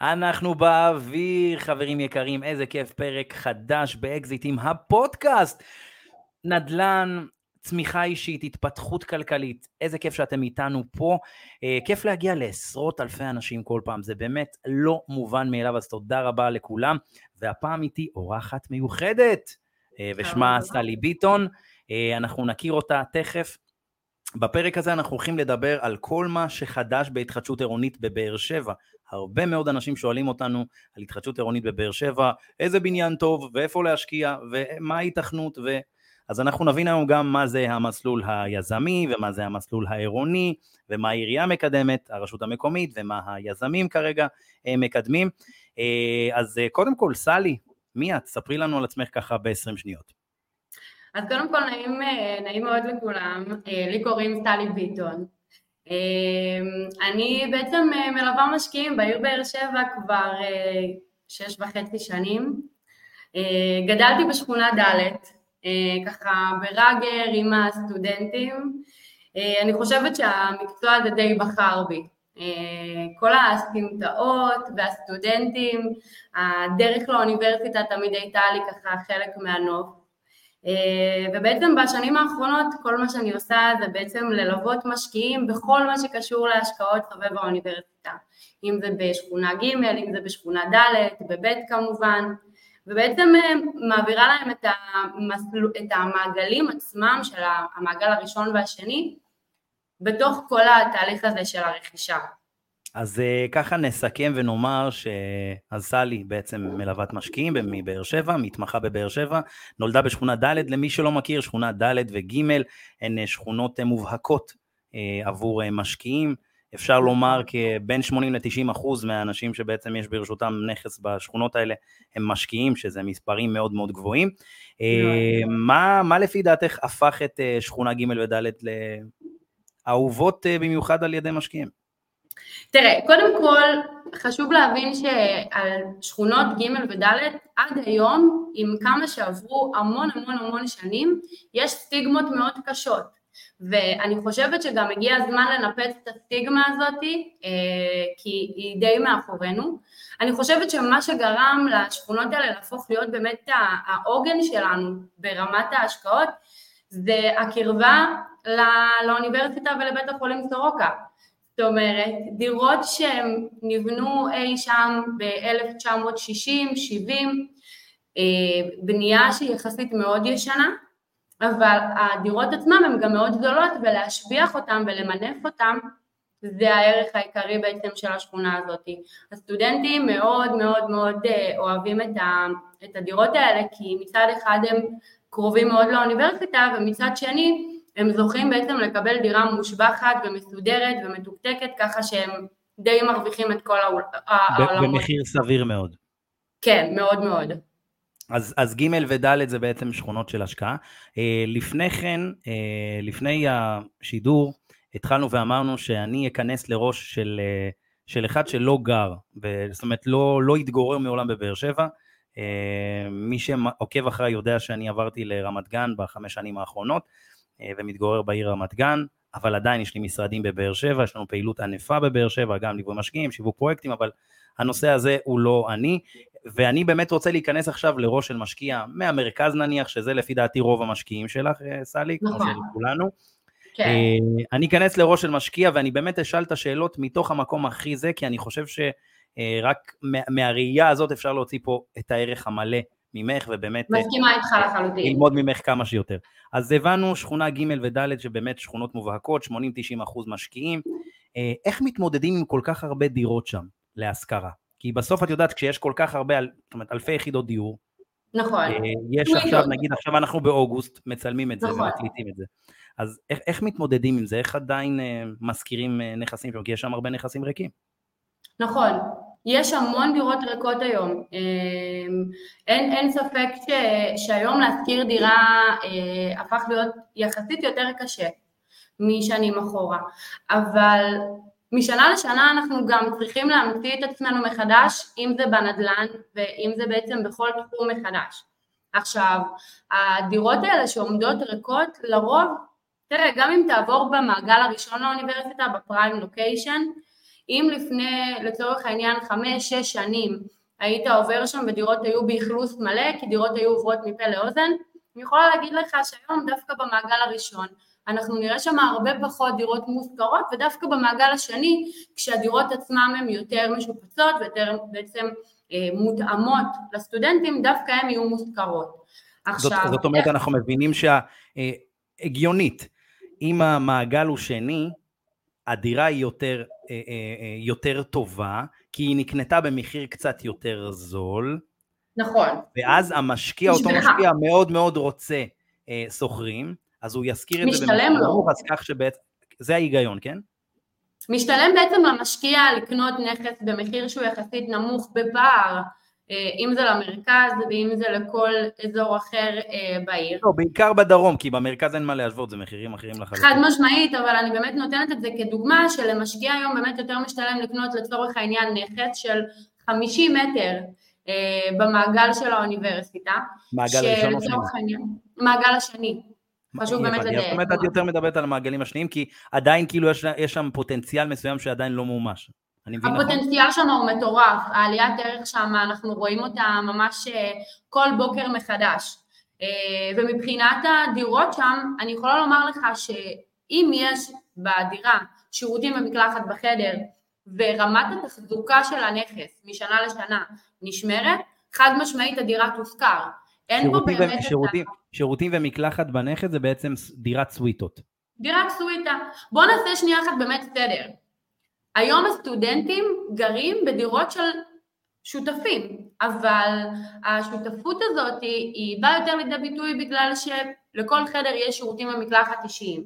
אנחנו באוויר, חברים יקרים, איזה כיף, פרק חדש באקזיטים, הפודקאסט. נדל"ן, צמיחה אישית, התפתחות כלכלית, איזה כיף שאתם איתנו פה. אה, כיף להגיע לעשרות אלפי אנשים כל פעם, זה באמת לא מובן מאליו, אז תודה רבה לכולם. והפעם איתי אורחת מיוחדת, אה, ושמה סלי ביטון. אה, אנחנו נכיר אותה תכף. בפרק הזה אנחנו הולכים לדבר על כל מה שחדש בהתחדשות עירונית בבאר שבע. הרבה מאוד אנשים שואלים אותנו על התחדשות עירונית בבאר שבע, איזה בניין טוב ואיפה להשקיע ומה ההיתכנות ו... אז אנחנו נבין היום גם מה זה המסלול היזמי ומה זה המסלול העירוני ומה העירייה מקדמת, הרשות המקומית ומה היזמים כרגע אה, מקדמים. אה, אז אה, קודם כל, סלי, מי את? ספרי לנו על עצמך ככה ב-20 שניות. אז קודם כל נעים, נעים מאוד לכולם, לי קוראים סלי ביטון. אני בעצם מלווה משקיעים בעיר באר שבע כבר שש וחצי שנים. גדלתי בשכונה ד', ככה בראגר עם הסטודנטים. אני חושבת שהמקצוע הזה די בחר בי. כל הסמטאות והסטודנטים, הדרך לאוניברסיטה תמיד הייתה לי ככה חלק מהנוף. ובעצם בשנים האחרונות כל מה שאני עושה זה בעצם ללוות משקיעים בכל מה שקשור להשקעות סובב האוניברסיטה, אם זה בשכונה ג', אם זה בשכונה ד', בב' כמובן, ובעצם מעבירה להם את, המסל... את המעגלים עצמם של המעגל הראשון והשני בתוך כל התהליך הזה של הרכישה. אז uh, ככה נסכם ונאמר שאז סלי בעצם מלוות משקיעים מבאר שבע, מתמחה בבאר שבע, נולדה בשכונה ד', למי שלא מכיר, שכונה ד' וג' הן אה, שכונות אה, מובהקות עבור משקיעים, אפשר לומר כבין 80 ל-90 אחוז מהאנשים שבעצם יש ברשותם נכס בשכונות האלה הם משקיעים, שזה מספרים מאוד מאוד גבוהים. מה, מה לפי דעתך הפך את שכונה ג' וד' לאהובות במיוחד על ידי משקיעים? תראה, קודם כל חשוב להבין שעל שכונות ג' וד' עד היום, עם כמה שעברו המון המון המון שנים, יש סטיגמות מאוד קשות. ואני חושבת שגם הגיע הזמן לנפץ את הסטיגמה הזאת, אה, כי היא די מאחורינו. אני חושבת שמה שגרם לשכונות האלה להפוך להיות באמת העוגן שלנו ברמת ההשקעות, זה הקרבה לאוניברסיטה ולבית החולים סורוקה. זאת אומרת, דירות שהן נבנו אי שם ב-1960, 70, אה, בנייה שהיא יחסית מאוד ישנה, אבל הדירות עצמן הן גם מאוד גדולות ולהשביח אותן ולמנף אותן זה הערך העיקרי בעצם של השכונה הזאת. הסטודנטים מאוד מאוד מאוד אה, אוהבים את, ה, את הדירות האלה כי מצד אחד הם קרובים מאוד לאוניברסיטה ומצד שני הם זוכים בעצם לקבל דירה מושבחת ומסודרת ומתוקתקת ככה שהם די מרוויחים את כל העולמות. במחיר סביר מאוד. כן, מאוד מאוד. אז, אז ג' וד' זה בעצם שכונות של השקעה. אה, לפני כן, אה, לפני השידור, התחלנו ואמרנו שאני אכנס לראש של, אה, של אחד שלא גר, זאת אומרת לא, לא התגורר מעולם בבאר שבע. מי שעוקב אחריי יודע שאני עברתי לרמת גן בחמש שנים האחרונות, ומתגורר בעיר רמת גן, אבל עדיין יש לי משרדים בבאר שבע, יש לנו פעילות ענפה בבאר שבע, גם ליווי משקיעים, שיווק פרויקטים, אבל הנושא הזה הוא לא אני, ואני באמת רוצה להיכנס עכשיו לראש של משקיע מהמרכז נניח, שזה לפי דעתי רוב המשקיעים שלך, אה, סלי, כמו נכון. של כולנו. כן. אה, אני אכנס לראש של משקיע ואני באמת אשאל את השאלות מתוך המקום הכי זה, כי אני חושב שרק מהראייה הזאת אפשר להוציא פה את הערך המלא ממך, ובאמת... מסכימה איתך לחלוטין. ללמוד ממך כמה שיותר. אז הבנו שכונה ג' וד' שבאמת שכונות מובהקות, 80-90 אחוז משקיעים. אה, איך מתמודדים עם כל כך הרבה דירות שם להשכרה? כי בסוף את יודעת, כשיש כל כך הרבה, זאת אומרת, אלפי יחידות דיור, נכון. אה, יש עכשיו, נגיד עכשיו אנחנו באוגוסט, מצלמים את זה נכון. ומקליטים את זה. אז איך, איך מתמודדים עם זה? איך עדיין אה, מזכירים נכסים שם? כי יש שם הרבה נכסים ריקים. נכון, יש המון דירות ריקות היום. אמ, אין, אין ספק ש, שהיום להשכיר דירה אה, הפך להיות יחסית יותר קשה משנים אחורה, אבל משנה לשנה אנחנו גם צריכים להמציא את עצמנו מחדש, אם זה בנדל"ן ואם זה בעצם בכל תחום מחדש. עכשיו, הדירות האלה שעומדות ריקות, לרוב, תראה, גם אם תעבור במעגל הראשון לאוניברסיטה, בפריים לוקיישן, אם לפני, לצורך העניין, חמש-שש שנים היית עובר שם ודירות היו באכלוס מלא, כי דירות היו עוברות מפה לאוזן, אני יכולה להגיד לך שהיום דווקא במעגל הראשון אנחנו נראה שם הרבה פחות דירות מושכרות ודווקא במעגל השני כשהדירות עצמן הן יותר משופצות ויותר בעצם אה, מותאמות לסטודנטים דווקא הן יהיו מושכרות. עכשיו... זאת, זאת אומרת. אנחנו מבינים שהגיונית, אה, אם המעגל הוא שני, הדירה היא יותר, אה, יותר טובה, כי היא נקנתה במחיר קצת יותר זול. נכון. ואז המשקיע, אותו משקיע מאוד מאוד רוצה שוכרים, אז הוא ישכיר את זה במחיר נמוך, אז כך שבעצם, זה ההיגיון, כן? משתלם בעצם למשקיע לקנות נכס במחיר שהוא יחסית נמוך בפער, אה, אם זה למרכז ואם זה לכל אזור אחר אה, בעיר. לא, בעיקר בדרום, כי במרכז אין מה להשוות, זה מחירים אחרים לחלוטין. חד משמעית, אבל אני באמת נותנת את זה כדוגמה שלמשקיע היום באמת יותר משתלם לקנות לצורך העניין נכס של 50 מטר אה, במעגל של האוניברסיטה. מעגל ראשון או שני? מעגל השני. חשוב באמת לדייק. זאת אומרת, את יותר מדברת על המעגלים השניים, כי עדיין כאילו יש שם פוטנציאל מסוים שעדיין לא מומש. הפוטנציאל נכון? שם הוא מטורף, העליית ערך שם, אנחנו רואים אותה ממש אה, כל בוקר מחדש. אה, ומבחינת הדירות שם, אני יכולה לומר לך שאם יש בדירה שירותים ומקלחת בחדר, ורמת התחזוקה של הנכס משנה לשנה נשמרת, חד משמעית הדירה תושכר. אין פה באמת... שירותים, שירותים ומקלחת בנכס זה בעצם דירת סוויטות. דירת סוויטה. בואו נעשה שנייה אחת באמת סדר. היום הסטודנטים גרים בדירות של שותפים, אבל השותפות הזאת היא, היא באה יותר לידי ביטוי בגלל שלכל חדר יש שירותים ומקלחת אישיים.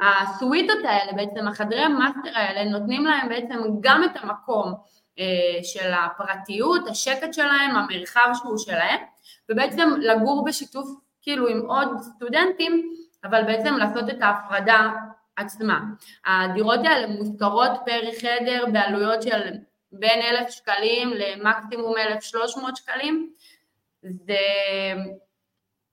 הסוויטות האלה, בעצם החדרי המאסטר האלה, נותנים להם בעצם גם את המקום אה, של הפרטיות, השקט שלהם, המרחב שהוא שלהם, ובעצם לגור בשיתוף כאילו עם עוד סטודנטים, אבל בעצם לעשות את ההפרדה עצמה. הדירות האלה מושכרות פר חדר בעלויות של בין אלף שקלים למקסימום אלף שלוש מאות שקלים. זה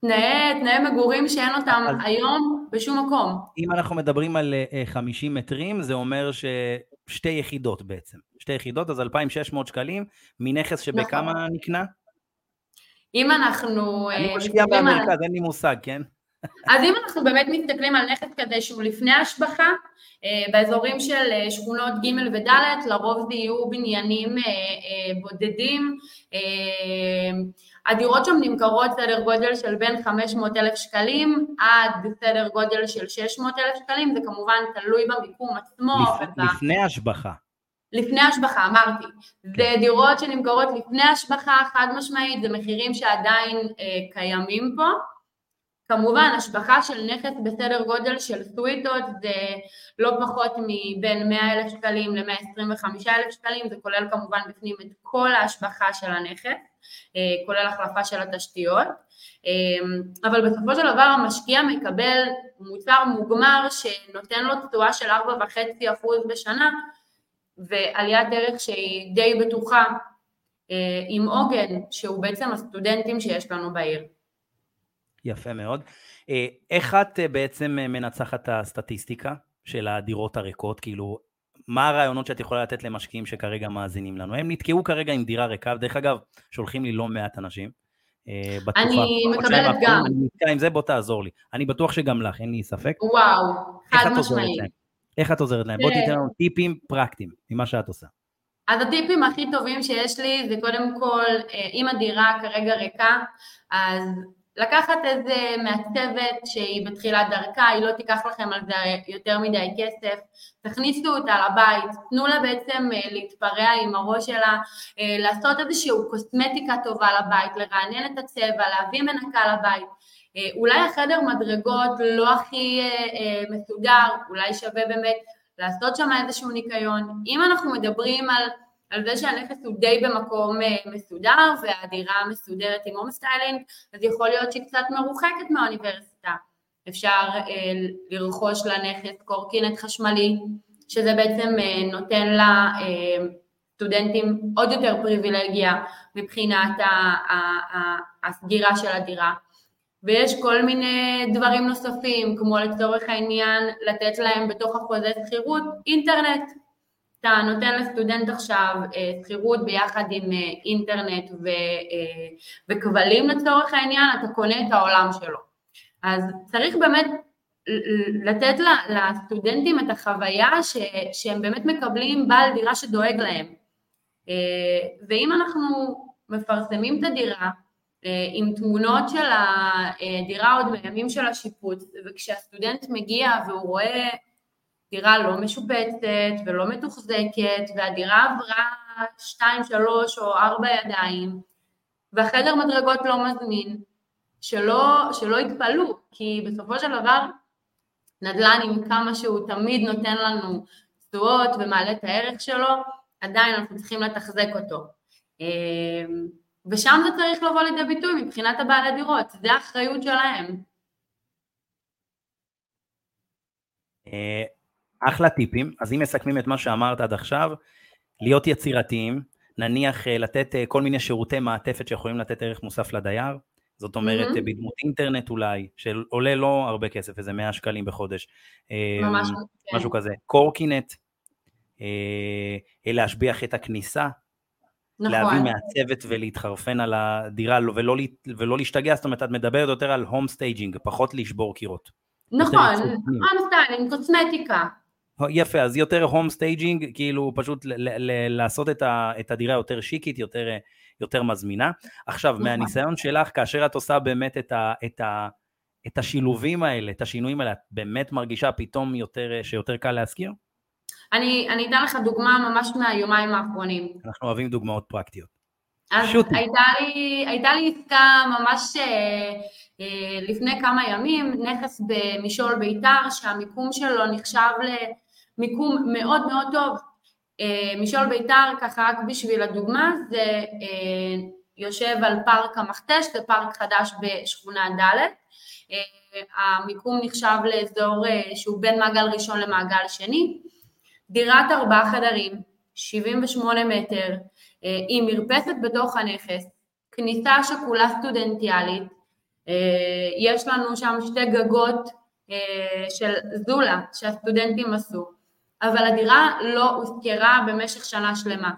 תנאי, תנאי מגורים שאין אותם אז היום בשום מקום. אם אנחנו מדברים על 50 אה, מטרים, זה אומר ששתי יחידות בעצם. שתי יחידות, אז 2,600 שקלים מנכס שבכמה נכון. נקנה? אם אנחנו... אני אה, משקיע במרכז, על... אין לי מושג, כן? אז אם אנחנו באמת מסתכלים על נכס כזה שהוא לפני השבחה, אה, באזורים של אה, שכונות ג' וד', לרוב זה יהיו בניינים בודדים. הדירות שם נמכרות סדר גודל של בין 500 אלף שקלים עד סדר גודל של 600 אלף שקלים, זה כמובן תלוי במיקום עצמו. לפני השבחה. לפני השבחה, אמרתי. זה כן. דירות שנמכרות לפני השבחה, חד משמעית, זה מחירים שעדיין אה, קיימים פה. כמובן, השבחה של נכס בסדר גודל של סוויטות זה לא פחות מבין 100 אלף שקלים ל-125 אלף שקלים, זה כולל כמובן בפנים את כל ההשבחה של הנכס, אה, כולל החלפה של התשתיות, אה, אבל בסופו של דבר המשקיע מקבל מוצר מוגמר שנותן לו תשואה של 4.5% בשנה, ועליית ערך שהיא די בטוחה אה, עם עוגן, שהוא בעצם הסטודנטים שיש לנו בעיר. יפה מאוד. אה, איך את אה, בעצם מנצחת את הסטטיסטיקה של הדירות הריקות? כאילו, מה הרעיונות שאת יכולה לתת למשקיעים שכרגע מאזינים לנו? הם נתקעו כרגע עם דירה ריקה, ודרך אגב, שולחים לי לא מעט אנשים. בתקופה, אני מקבלת גם. אני נתקע עם זה, בוא תעזור לי. אני בטוח שגם לך, אין לי ספק. וואו, חד משמעית. איך את עוזרת להם? בואי תיתן לנו טיפים פרקטיים ממה שאת עושה. אז הטיפים הכי טובים שיש לי זה קודם כל, אה, אם הדירה כרגע ריקה, אז לקחת איזה מעצבת שהיא בתחילת דרכה, היא לא תיקח לכם על זה יותר מדי כסף, תכניסו אותה לבית, תנו לה בעצם אה, להתפרע עם הראש שלה, אה, לעשות איזושהי קוסמטיקה טובה לבית, לרענן את הצבע, להביא מנקה לבית. אה, אולי החדר מדרגות לא הכי מסודר, אולי שווה באמת לעשות שם איזשהו ניקיון. אם אנחנו מדברים על, על זה שהנכס הוא די במקום מסודר והדירה מסודרת עם home styling, אז יכול להיות שהיא קצת מרוחקת מהאוניברסיטה. אפשר אה, לרכוש לנכס קורקינט חשמלי, שזה בעצם אה, נותן לסטודנטים אה, עוד יותר פריבילגיה מבחינת הסגירה של הדירה. ויש כל מיני דברים נוספים, כמו לצורך העניין לתת להם בתוך החוזה שכירות אינטרנט. אתה נותן לסטודנט עכשיו אה, שכירות ביחד עם אה, אינטרנט ו, אה, וכבלים לצורך העניין, אתה קונה את העולם שלו. אז צריך באמת לתת לסטודנטים את החוויה ש, שהם באמת מקבלים בעל דירה שדואג להם. ואם אנחנו מפרסמים את הדירה עם תמונות של הדירה עוד מימים של השיפוץ, וכשהסטודנט מגיע והוא רואה דירה לא משופצת ולא מתוחזקת, והדירה עברה שתיים, שלוש או ארבע ידיים, והחדר מדרגות לא מזמין, שלא, שלא יתפלאו, כי בסופו של דבר נדל"ן עם כמה שהוא תמיד נותן לנו תשואות ומעלה את הערך שלו, עדיין אנחנו צריכים לתחזק אותו. אמ, ושם זה צריך לבוא לידי ביטוי מבחינת הבעלי דירות, זה האחריות שלהם. אה, אחלה טיפים, אז אם מסכמים את מה שאמרת עד עכשיו, להיות יצירתיים, נניח אה, לתת אה, כל מיני שירותי מעטפת שיכולים לתת ערך מוסף לדייר, זאת אומרת mm-hmm. בדמות אינטרנט אולי, שעולה לא הרבה כסף, איזה 100 שקלים בחודש, ממש, כן. משהו כזה, קורקינט, להשביח את הכניסה, נכון. להביא מהצוות ולהתחרפן על הדירה ולא, ולא להשתגע, זאת אומרת את מדברת יותר על home staging, פחות לשבור קירות. נכון, home styling, קוסמטיקה. יפה, אז יותר home staging, כאילו פשוט לעשות את, ה, את הדירה יותר שיקית, יותר, יותר מזמינה. עכשיו, נכון. מהניסיון שלך, כאשר את עושה באמת את, ה, את, ה, את השילובים האלה, את השינויים האלה, את באמת מרגישה פתאום יותר, שיותר קל להשכיר? אני, אני אתן לך דוגמה ממש מהיומיים האחרונים. אנחנו אוהבים דוגמאות פרקטיות. אז הייתה לי, הייתה לי עסקה ממש אה, אה, לפני כמה ימים, נכס במשעול ביתר, שהמיקום שלו נחשב למיקום מאוד מאוד טוב. אה, משעול ביתר, ככה רק בשביל הדוגמה, זה אה, יושב על פארק המכתש, זה פארק חדש בשכונה ד', אה, המיקום נחשב לאזור שהוא בין מעגל ראשון למעגל שני. דירת ארבעה חדרים, 78 מטר, עם מרפסת בתוך הנכס, כניסה שכולה סטודנטיאלית, יש לנו שם שתי גגות של זולה שהסטודנטים עשו, אבל הדירה לא הוזכרה במשך שנה שלמה.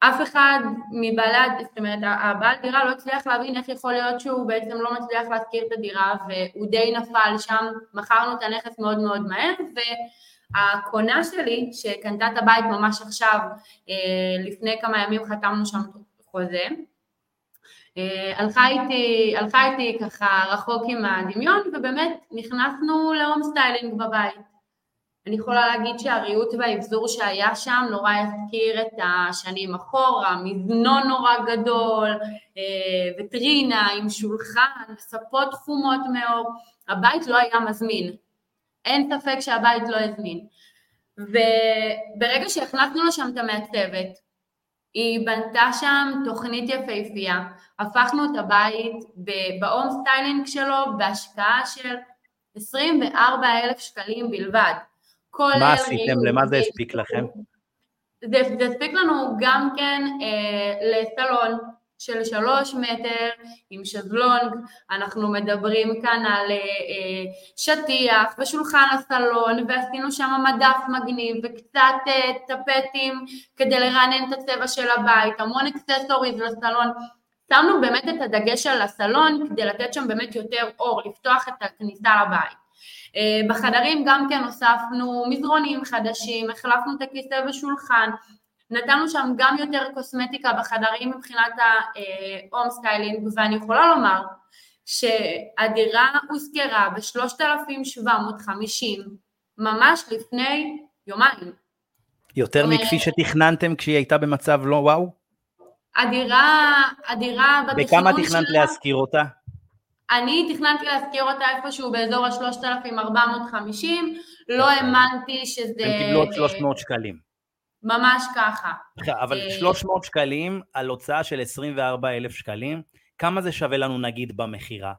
אף אחד מבעלי, זאת אומרת, הבעל דירה לא הצליח להבין איך יכול להיות שהוא בעצם לא מצליח להשכיר את הדירה והוא די נפל שם, מכרנו את הנכס מאוד מאוד מהר הקונה שלי, שקנתה את הבית ממש עכשיו, אה, לפני כמה ימים חתמנו שם חוזה, אה, הלכה איתי, הלכה איתי ככה רחוק עם הדמיון ובאמת נכנסנו ל home styling בבית. אני יכולה להגיד שהריהוט והאבזור שהיה שם נורא הזכיר את השנים אחורה, מזנון נורא גדול, אה, וטרינה עם שולחן, ספות חומות מעור, הבית לא היה מזמין. אין ספק שהבית לא הזמין. וברגע שהכנסנו לשם את המעצבת, היא בנתה שם תוכנית יפהפייה, הפכנו את הבית ב home styling שלו בהשקעה של 24 אלף שקלים בלבד. מה עשיתם? למה זה הספיק לכם? זה, זה הספיק לנו גם כן אה, לסלון, של שלוש מטר עם שזלונג, אנחנו מדברים כאן על אה, אה, שטיח ושולחן הסלון ועשינו שם מדף מגניב וקצת אה, טפטים כדי לרענן את הצבע של הבית, המון אקססוריז לסלון, שמנו באמת את הדגש על הסלון כדי לתת שם באמת יותר אור, לפתוח את הכניסה לבית. בחדרים גם כן הוספנו מזרונים חדשים, החלפנו את הכיסא ושולחן, נתנו שם גם יותר קוסמטיקה בחדרים מבחינת ה home styling, ואני יכולה לומר שהדירה הושכרה ב-3,750 ממש לפני יומיים. יותר מכפי שתכננתם כשהיא הייתה במצב לא וואו? הדירה, הדירה בתכנון בכמה תכננת להשכיר אותה? אני תכננתי להשכיר אותה איפשהו באזור ה-3,450, לא האמנתי שזה... הם קיבלו עוד 300 שקלים. ממש ככה. אבל 300 אה, שקלים על הוצאה של 24 אלף שקלים, כמה זה שווה לנו נגיד במכירה?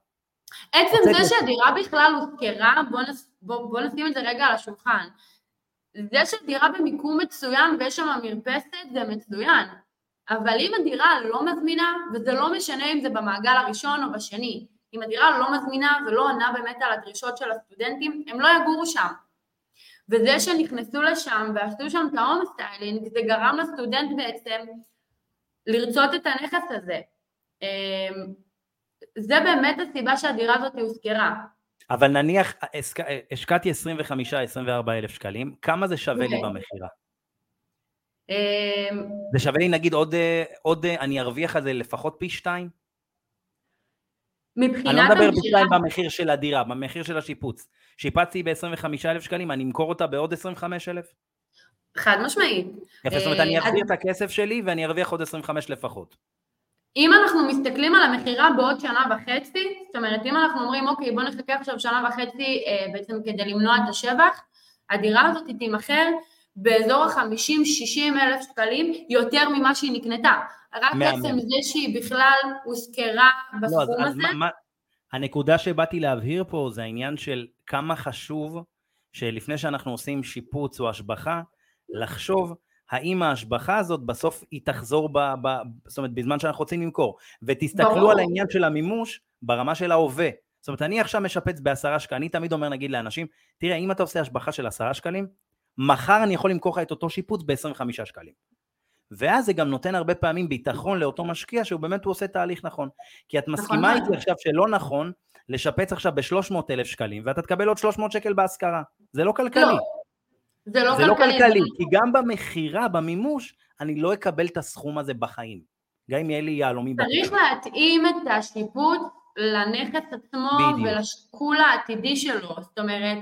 עצם זה שהדירה בכלל הוזכרה, בוא, נס, בוא, בוא נשים את זה רגע על השולחן. זה שדירה במיקום מצוין ויש שם מרפסת זה מצוין, אבל אם הדירה לא מזמינה, וזה לא משנה אם זה במעגל הראשון או בשני, אם הדירה לא מזמינה ולא עונה באמת על הדרישות של הסטודנטים, הם לא יגורו שם. וזה שנכנסו לשם ועשו שם את ה home styling, זה גרם לסטודנט בעצם לרצות את הנכס הזה. אמ, זה באמת הסיבה שהדירה הזאת הושכרה. אבל נניח השקעתי 25-24 אלף שקלים, כמה זה שווה לי אוקיי. במכירה? אמ, זה שווה לי נגיד עוד, עוד, אני ארוויח על זה לפחות פי שתיים? מבחינת המכירה... אני לא מדבר שתיים במחיר של הדירה, במחיר של השיפוץ. שיפצתי ב-25,000 שקלים, אני אמכור אותה בעוד 25,000? חד משמעית. יפה, זאת אומרת, אני אה, אחזיר את הכסף שלי ואני ארוויח עוד 25 לפחות. אם אנחנו מסתכלים על המכירה בעוד שנה וחצי, זאת אומרת, אם אנחנו אומרים, אוקיי, בוא נחכה עכשיו שנה וחצי אה, בעצם כדי למנוע את השבח, הדירה הזאת תימכר באזור ה-50-60 אלף שקלים יותר ממה שהיא נקנתה. רק בעצם זה שהיא בכלל הוזכרה בסכום לא, אז, הזה. אז מה, הנקודה שבאתי להבהיר פה זה העניין של כמה חשוב שלפני שאנחנו עושים שיפוץ או השבחה, לחשוב האם ההשבחה הזאת בסוף היא תחזור, ב, ב, זאת אומרת, בזמן שאנחנו רוצים למכור. ותסתכלו ברור. על העניין של המימוש ברמה של ההווה. זאת אומרת, אני עכשיו משפץ בעשרה שקלים, אני תמיד אומר נגיד לאנשים, תראה, אם אתה עושה השבחה של עשרה שקלים, מחר אני יכול למכור לך את אותו שיפוץ ב-25 שקלים. ואז זה גם נותן הרבה פעמים ביטחון לאותו משקיע שהוא באמת הוא עושה תהליך נכון. כי את נכון מסכימה איתי עכשיו שלא נכון לשפץ עכשיו ב-300 אלף שקלים ואתה תקבל עוד 300 שקל בהשכרה. זה לא כלכלי. לא. זה לא זה כלכלי. לא כלכלי, כי גם במכירה, במימוש, אני לא אקבל את הסכום הזה בחיים. גם אם יהיה לי יהלומי צריך להתאים את השיפוט לנכס עצמו ולשקול העתידי שלו. זאת אומרת,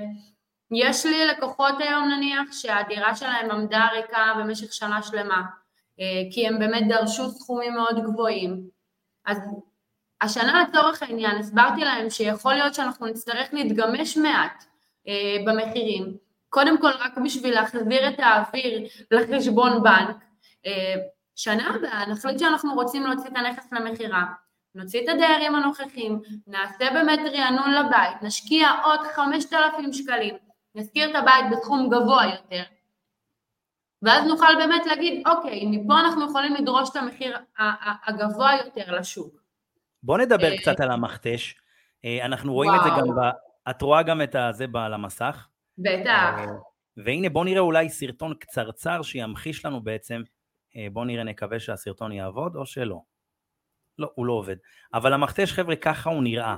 יש לי לקוחות היום נניח שהדירה שלהם עמדה ריקה במשך שנה שלמה, אה, כי הם באמת דרשו סכומים מאוד גבוהים. אז השנה לצורך העניין הסברתי להם שיכול להיות שאנחנו נצטרך להתגמש מעט אה, במחירים, קודם כל רק בשביל להחזיר את האוויר לחשבון בנק. אה, שנה הבאה נחליט שאנחנו רוצים להוציא את הנכס למכירה, נוציא את הדיירים הנוכחים, נעשה באמת רענון לבית, נשקיע עוד 5,000 שקלים, נשכיר את הבית בסכום גבוה יותר, ואז נוכל באמת להגיד, אוקיי, מפה אנחנו יכולים לדרוש את המחיר הגבוה יותר לשוק. בוא נדבר אה, קצת על המכתש. אה, אנחנו רואים וואו. את זה גם, ב... את רואה גם את זה על המסך. בטח. אה, והנה בוא נראה אולי סרטון קצרצר שימחיש לנו בעצם, בוא נראה, נקווה שהסרטון יעבוד או שלא. לא, הוא לא עובד. אבל המכתש, חבר'ה, ככה הוא נראה.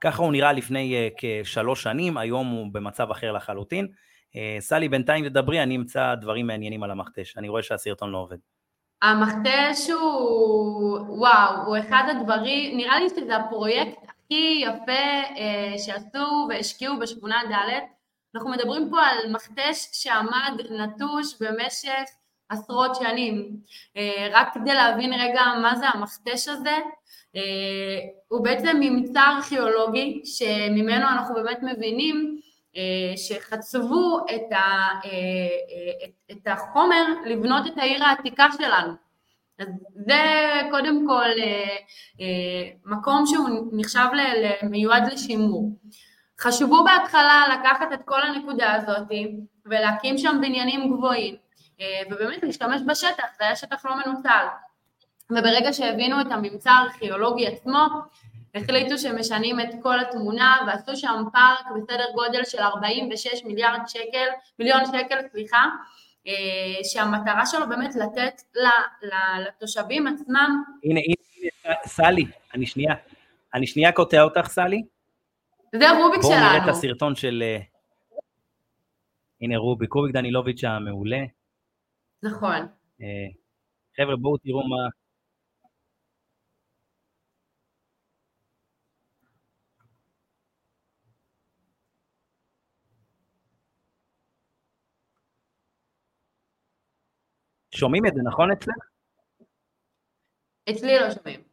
ככה הוא נראה לפני כשלוש שנים, היום הוא במצב אחר לחלוטין. סלי, בינתיים תדברי, אני אמצא דברים מעניינים על המכתש. אני רואה שהסרטון לא עובד. המכתש הוא, וואו, הוא אחד הדברים, נראה לי שזה הפרויקט הכי יפה אה, שעשו והשקיעו בשכונה ד'. אנחנו מדברים פה על מכתש שעמד נטוש במשך עשרות שנים. אה, רק כדי להבין רגע מה זה המכתש הזה, אה, הוא בעצם ממצא ארכיאולוגי שממנו אנחנו באמת מבינים אה, שחצבו את, ה, את החומר לבנות את העיר העתיקה שלנו. אז זה קודם כל מקום שהוא נחשב מיועד לשימור. חשבו בהתחלה לקחת את כל הנקודה הזאת ולהקים שם בניינים גבוהים ובאמת להשתמש בשטח, זה היה שטח לא מנוצל. וברגע שהבינו את הממצא הארכיאולוגי עצמו, החליטו שמשנים את כל התמונה ועשו שם פארק בסדר גודל של 46 מיליארד שקל, מיליון שקל, סליחה, אה, שהמטרה שלו באמת לתת לתושבים עצמם... הנה, הנה, סלי, אני שנייה, אני שנייה קוטע אותך, סלי. זה רוביק שלנו. בואו נראה את הסרטון של... אה, הנה רוביק, רוביק דנילוביץ' המעולה. נכון. אה, חבר'ה, בואו תראו מה... שומעים את זה, נכון אצלך? אצלי לא שומעים.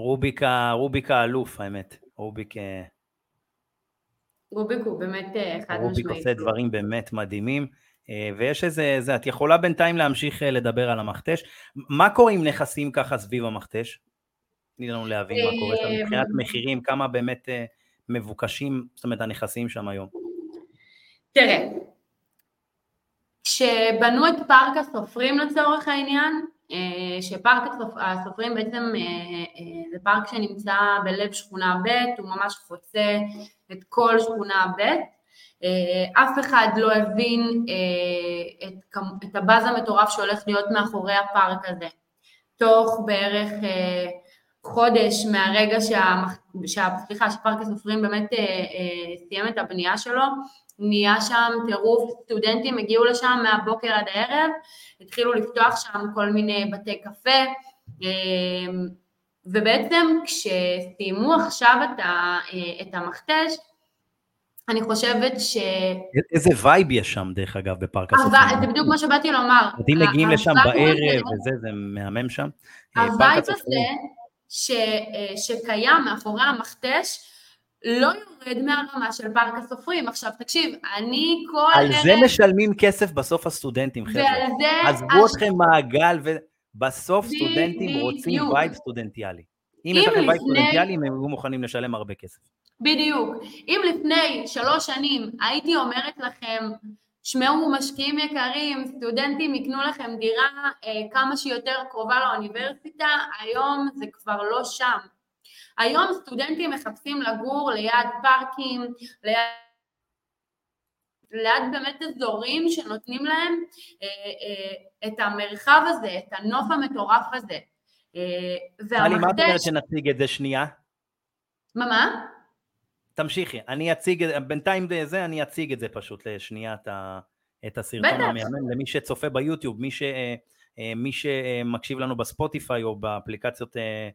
רוביק, רוביק האלוף, האמת. רוביק... אה, רוביק הוא באמת אה, חד משמעית. רוביק עושה דברים באמת מדהימים. אה, ויש איזה, זה, את יכולה בינתיים להמשיך לדבר על המכתש. מה קורה עם נכסים ככה סביב המכתש? תני לנו להבין מה קורה שם מבחינת מחירים, כמה באמת מבוקשים, זאת אומרת, הנכסים שם היום. תראה, כשבנו את פארק הסופרים לצורך העניין, שפארק הסופרים בעצם אה, אה, זה פארק שנמצא בלב שכונה ב', הוא ממש חוצה את כל שכונה ב', אף אחד לא הבין את, את הבאז המטורף שהולך להיות מאחורי הפארק הזה. תוך בערך חודש מהרגע שה, שה, סליחה, שפארק הסופרים באמת סיים את הבנייה שלו, נהיה שם טירוף, סטודנטים הגיעו לשם מהבוקר עד הערב, התחילו לפתוח שם כל מיני בתי קפה, אמ, ובעצם כשסיימו עכשיו את, ה, את המכתש, אני חושבת ש... איזה וייב יש שם, דרך אגב, בפארק הסופרים. זה בדיוק מה שבאתי לומר. אם מגיעים לשם בערב וזה, זה מהמם שם. הווייב הזה ש, שקיים מאחורי המכתש, לא יורד מהרמה של פארק הסופרים. עכשיו תקשיב, אני כל על ערב... זה משלמים כסף בסוף הסטודנטים, חבר'ה. ועל זה... עזבו. אתכם מעגל, ובסוף סטודנטים רוצים וייב סטודנטיאלי. אם יש לכם. וייב סטודנטיאלי, הם היו מוכנים לשלם הרבה כסף. בדיוק. אם לפני שלוש שנים הייתי אומרת לכם, שמעו משקיעים יקרים, סטודנטים יקנו לכם דירה אה, כמה שיותר קרובה לאוניברסיטה, היום זה כבר לא שם. היום סטודנטים מחפשים לגור ליד פארקים, ליד ליד באמת אזורים שנותנים להם אה, אה, את המרחב הזה, את הנוף המטורף הזה. אה, והמחדש... מה את אומרת שנציג את זה שנייה? מה, מה? תמשיכי, אני אציג, בינתיים זה, אני אציג את זה פשוט לשנייה את, ה, את הסרטון המאמן, למי שצופה ביוטיוב, מי, ש, מי שמקשיב לנו בספוטיפיי או באפליקציות אה,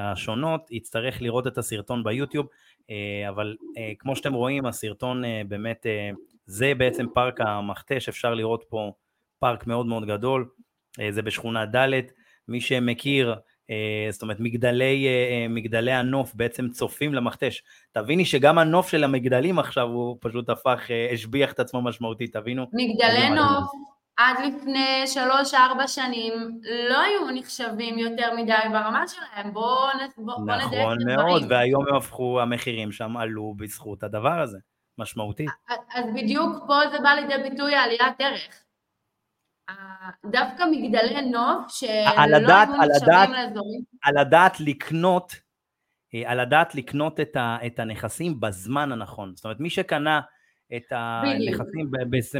השונות, יצטרך לראות את הסרטון ביוטיוב, אה, אבל אה, כמו שאתם רואים, הסרטון באמת, זה בעצם פארק המכתש, אפשר לראות פה פארק מאוד מאוד גדול, זה בשכונה ד', מי שמכיר, זאת אומרת מגדלי, מגדלי הנוף בעצם צופים למכתש. תביני שגם הנוף של המגדלים עכשיו הוא פשוט הפך, השביח את עצמו משמעותית, תבינו. מגדלי נוף עד לפני שלוש-ארבע שנים לא היו נחשבים יותר מדי ברמה שלהם, בואו בוא, בוא נדייק את הדברים. נכון מאוד, והיום הם הפכו, המחירים שם עלו בזכות הדבר הזה, משמעותי. אז בדיוק פה זה בא לידי ביטוי העליית ערך. דווקא מגדלי נוף שלא היו נחשבים לאזורים. על הדעת לקנות, אה, על הדעת לקנות את, ה, את הנכסים בזמן הנכון. זאת אומרת, מי שקנה את הנכסים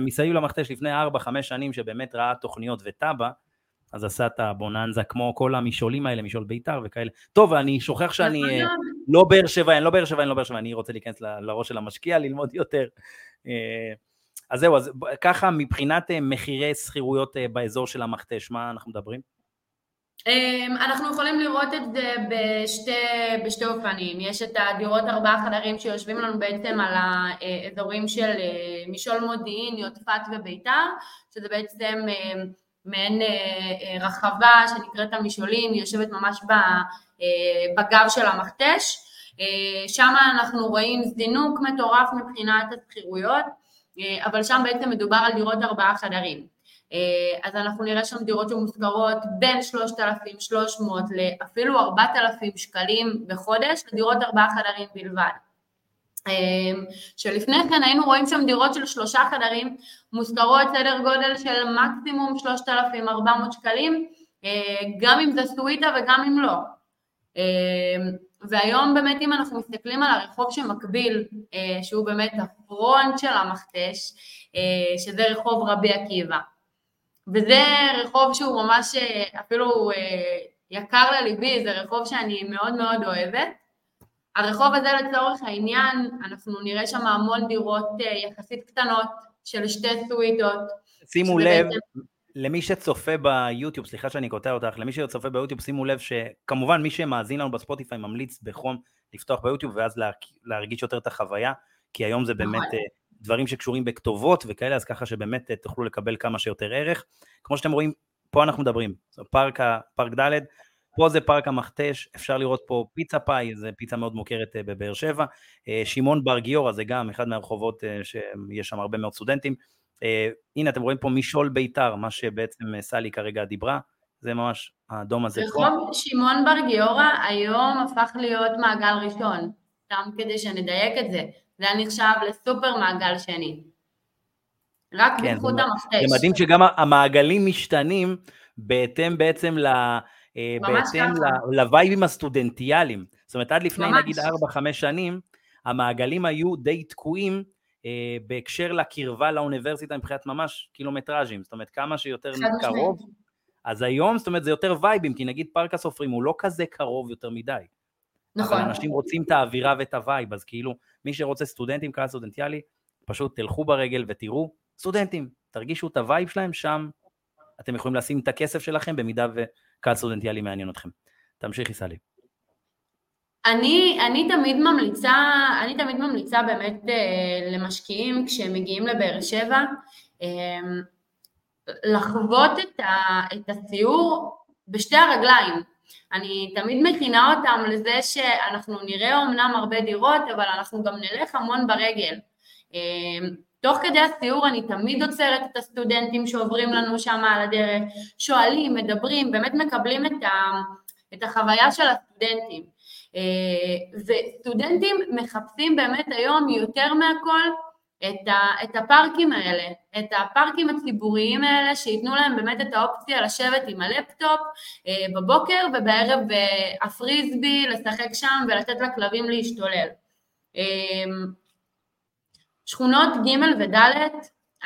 מסביב למכתש לפני 4-5 שנים, שבאמת ראה תוכניות ותב"ע, אז עשה את הבוננזה כמו כל המשעולים האלה, משעול בית"ר וכאלה. טוב, אני שוכח שאני נכון אה, לא באר שבע, אני לא באר שבע, אני לא באר שבע, אני רוצה להיכנס לראש של המשקיע, ללמוד יותר. אה, אז זהו, אז ככה מבחינת אה, מחירי שכירויות באזור של המכתש, מה אנחנו מדברים? אמ, אנחנו יכולים לראות את זה בשתי, בשתי אופנים, יש את הדירות ארבעה חדרים שיושבים לנו בעצם על האזורים של אה, משעול מודיעין, יודפת וביתר, שזה בעצם אה, מעין אה, רחבה שנקראת המשעולים, היא יושבת ממש בגב של המכתש, שם אנחנו רואים זינוק מטורף מבחינת השכירויות, אבל שם בעצם מדובר על דירות ארבעה חדרים. אה, אז אנחנו נראה שם דירות שמושכרות בין 3,300 לאפילו 4,000 שקלים בחודש, לדירות ארבעה חדרים בלבד. אה, שלפני כן היינו רואים שם דירות של שלושה חדרים מושכרות סדר גודל של מקסימום 3,400 שקלים, אה, גם אם זה סוויטה וגם אם לא. והיום באמת אם אנחנו מסתכלים על הרחוב שמקביל, שהוא באמת הפרונט של המכתש, שזה רחוב רבי עקיבא. וזה רחוב שהוא ממש אה, אפילו אה, יקר לליבי, זה רחוב שאני מאוד מאוד אוהבת. הרחוב הזה לצורך העניין, אנחנו נראה שם המון דירות אה, יחסית קטנות של שתי סוויטות. שימו לב, בעצם... למי שצופה ביוטיוב, סליחה שאני קוטע אותך, למי שצופה ביוטיוב, שימו לב שכמובן מי שמאזין לנו בספוטיפיי ממליץ בחום לפתוח ביוטיוב ואז להרגיש יותר את החוויה, כי היום זה באמת נכון. דברים שקשורים בכתובות וכאלה, אז ככה שבאמת אה, תוכלו לקבל כמה שיותר ערך. כמו שאתם רואים, פה אנחנו מדברים, פארק, פארק ד', פה זה פארק המכתש, אפשר לראות פה פיצה פאי, זו פיצה מאוד מוכרת אה, בבאר שבע, אה, שמעון בר גיורא זה גם אחד מהרחובות שיש שם הרבה מאוד סטודנטים. הנה אתם רואים פה משעול ביתר, מה שבעצם סלי כרגע דיברה, זה ממש האדום הזה. רחוב שמעון בר גיורא היום הפך להיות מעגל ראשון, סתם כדי שנדייק את זה. זה היה נחשב לסופר מעגל שני. רק כן, בזכות המכתש. זה מדהים שגם המעגלים משתנים בהתאם בעצם ל... אה, בהתאם לווייבים הסטודנטיאליים. זאת אומרת, עד לפני ממש. נגיד 4-5 שנים, המעגלים היו די תקועים אה, בהקשר לקרבה לאוניברסיטה מבחינת ממש קילומטראז'ים, זאת אומרת, כמה שיותר קרוב. אז היום, זאת אומרת, זה יותר וייבים, כי נגיד פארק הסופרים הוא לא כזה קרוב יותר מדי. נכון. אבל אנשים רוצים את האווירה ואת הווייב, אז כאילו, מי שרוצה סטודנטים, קהל סטודנטיאלי, פשוט תלכו ברגל ותראו, סטודנטים, תרגישו את הווייב שלהם, שם אתם יכולים לשים את הכסף שלכם במידה וקהל סטודנטיאלי מעניין אתכם. תמשיכי סלי. אני, אני תמיד ממליצה, אני תמיד ממליצה באמת אה, למשקיעים כשהם מגיעים לבאר שבע, אה, לחוות את, ה, את הסיור בשתי הרגליים. אני תמיד מכינה אותם לזה שאנחנו נראה אמנם הרבה דירות, אבל אנחנו גם נלך המון ברגל. אה, תוך כדי הסיור אני תמיד עוצרת את הסטודנטים שעוברים לנו שם על הדרך, שואלים, מדברים, באמת מקבלים את, ה, את החוויה של הסטודנטים. אה, וסטודנטים מחפשים באמת היום יותר מהכל את, ה, את הפארקים האלה, את הפארקים הציבוריים האלה, שייתנו להם באמת את האופציה לשבת עם הלפטופ אה, בבוקר ובערב הפריסבי, לשחק שם ולתת לכלבים להשתולל. אה, שכונות ג' וד',